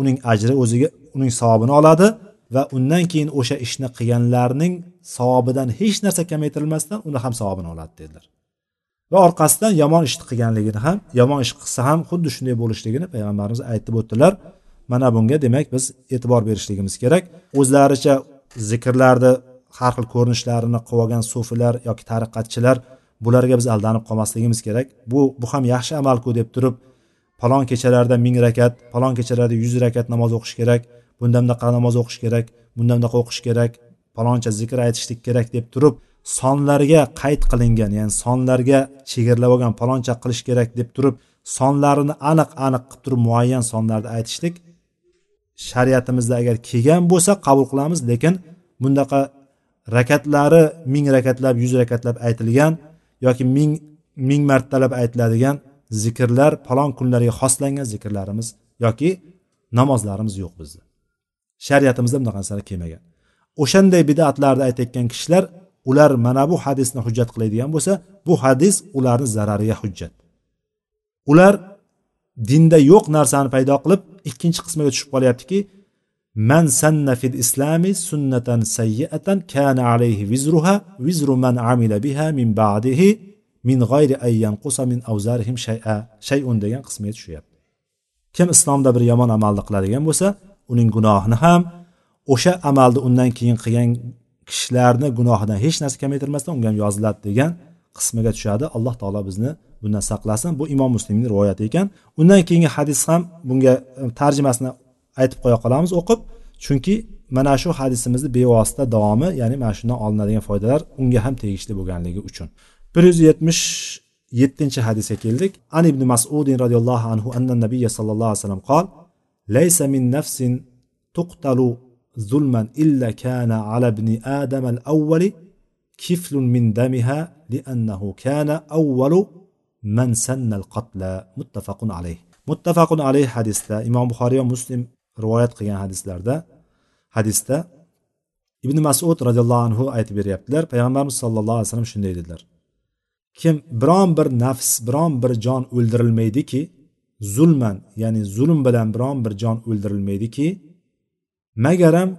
uning ajri o'ziga uning savobini oladi. Va undan keyin o'sha ishni qilganlarning savobidan hech narsa kamaytirilmasdan uni ham savobini oladi dedilar. Va orqasidan yomon ishni qilganligini ham yomon ish qilsa ham xuddi shunday bo'lishligini payg'ambarimiz aytib o'tdilar. Mana bunga demak biz e'tibor berishligimiz kerak. O'zlaricha zikrlarni har xil ko'rinishlarini qilib olgan sufilar yoki tariqatchilar bularga biz aldanib qolmasligimiz kerak. Bu bu ham yaxshi amalku deb turib palon kechalarda ming rakat palon kechalarda yuz rakat namoz o'qish kerak. Bunda bunaqa namoz o'qish kerak bunda bunaqa o'qish kerak faloncha zikr aytishlik kerak deb turib sonlarga qayd qilingan ya'ni sonlarga chegaralab olgan faloncha qilish kerak deb turib sonlarini aniq aniq qilib turib muayyan sonlarni aytishlik shariatimizda agar kelgan bo'lsa qabul qilamiz lekin bundaqa rakatlari ming rakatlab yuz rakatlab aytilgan yoki ming ming martalab aytiladigan zikrlar falon kunlarga xoslangan zikrlarimiz yoki namozlarimiz yo'q bizda. Shariatimizda bunaqa narsalar kelmagan. O'shanday bidatlarni aytayotgan kishilar ular mana bu hadisni hujjat qiladigan bo'lsa bu hadis ularni zarariga hujjat. Ular dinda yo'q narsani paydo qilib ikkinchi qismiga tushib qolyaptiki man sanna fil islami sunnatan sayyiatan kana alayhi vizruha vizru man amila biha min ba'dihi min g'ayri an yanqusa min awzarihim shay'a. Shay'un degan qismiga tushyapti. Kim islomda bir yomon amalni qiladigan bo'lsa uning gunohini ham o'sha amalni undan keyin qilgan kishilarni gunohidan hech narsa kamaytirmasdan unga ham yoziladi degan qismiga tushadi. Alloh taolo bizni bundan saqlasin. Bu imom muslimni rivoyati ekan. Undan keyingi hadis ham bunga e, tarjimasini aytib qo'ya qolamiz o'qib. Chunki mana shu hadisimizni bevosita davomi ya'ni mana shundan olinadigan foydalar unga ham tegishli bo'lganligi uchun. Bir yuz yetmish yettinchi hadisga keldik. An ibn masudin roziyallohu anhu anna nabiy sallallohu alayhi vasallam qol laysa min nafsin tuqtalu zulman illa kana ala ابن adam al avvali kiflun min damiha liannahu kana من man القتل. qatla muttafaqun alayh muttafaqun alayh hadisda imom buxoriy va muslim rivoyat qilgan hadislarda hadisda ibn masud roziyallohu anhu aytib beryaptilar payg'ambarimiz sallallohu alayhi vasallam shunday dedilar kim biron bir nafs biron bir jon o'ldirilmaydiki zulman ya'ni zulm bilan biron bir jon o'ldirilmaydiki magaram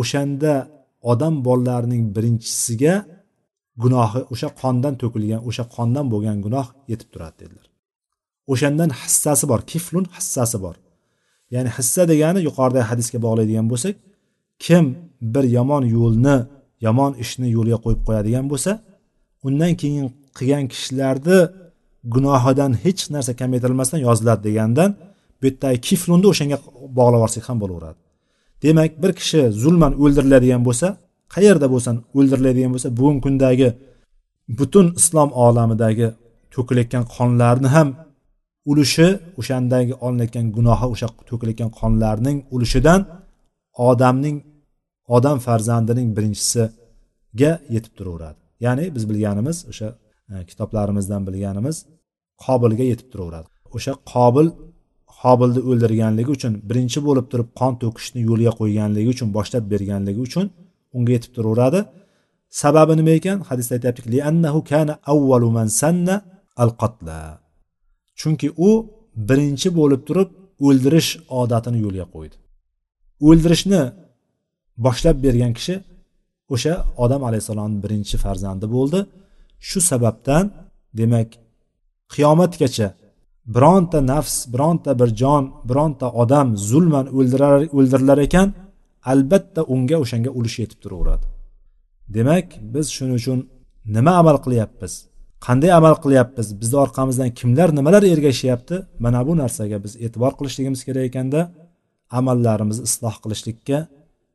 o'shanda odam bolalarining birinchisiga gunohi o'sha qondan to'kilgan o'sha qondan bo'lgan gunoh yetib turadi dedilar. O'shandan hissasi bor kiflun hissasi bor. Ya'ni hissa degani yuqoridagi hadisga bog'laydigan bo'lsak kim bir yomon yo'lni yomon ishni yo'lga qo'yib qo'yadigan bo'lsa undan keyin qilgan kishilarni gunohidan hech narsa kamaytirilmasdan yoziladi degandan bu yerdagi kiflunni o'shanga bog'lab yuborsak ham bo'laveradi. Demak bir kishi zulman o'ldiriladigan bo'lsa qayerda bo'lsin o'ldiriladigan bo'lsa bugungi kundagi butun islom olamidagi to'kilayotgan qonlarni ham ulushi o'shandagi olinayotgan gunohi o'sha to'kilayotgan qonlarning ulushidan odamning odam farzandining birinchisiga yetib turaveradi. Ya'ni biz bilganimiz o'sha e, kitoblarimizdan bilganimiz qobilga yetib turaveradi. O'sha qobil qobilni o'ldirganligi uchun birinchi bo'lib turib qon to'kishni yo'lga qo'yganligi uchun boshlab berganligi uchun unga yetib turaveradi. Sababi nima ekan? Hadisda aytyaptiki liannahu kana avvalu man sanna al qatla chunki u birinchi bo'lib turib o'ldirish odatini yo'lga qo'ydi. O'ldirishni boshlab bergan kishi o'sha odam alayhissalomni birinchi farzandi bo'ldi. Shu sababdan demak qiyomatgacha bironta nafs bironta bir jon bironta odam zulman o'ldirilar ekan albatta unga o'shanga ulush yetib turaveradi. Demak biz shuning uchun nima amal qilyapmiz? Qanday amal qilyapmiz? Bizni orqamizdan kimlar nimalar ergashyapti? Mana bu narsaga biz e'tibor qilishligimiz kerak ekanda amallarimizni isloh qilishlikka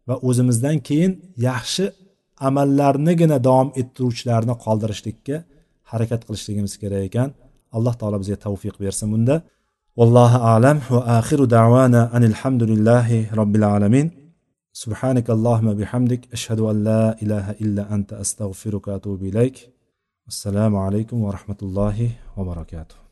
va o'zimizdan keyin yaxshi amallarnigina davom ettiruvchilarni qoldirishlikka harakat qilishligimiz kerak ekan. الله تعالى بزي التوفيق بيرسمون ده. والله أعلم. وآخر دعوانا أن الحمد لله رب العالمين. سبحانك اللهم بحمدك. أشهد أن لا إله إلا أنت. أستغفرك أتوب إليك. السلام عليكم ورحمة الله وبركاته.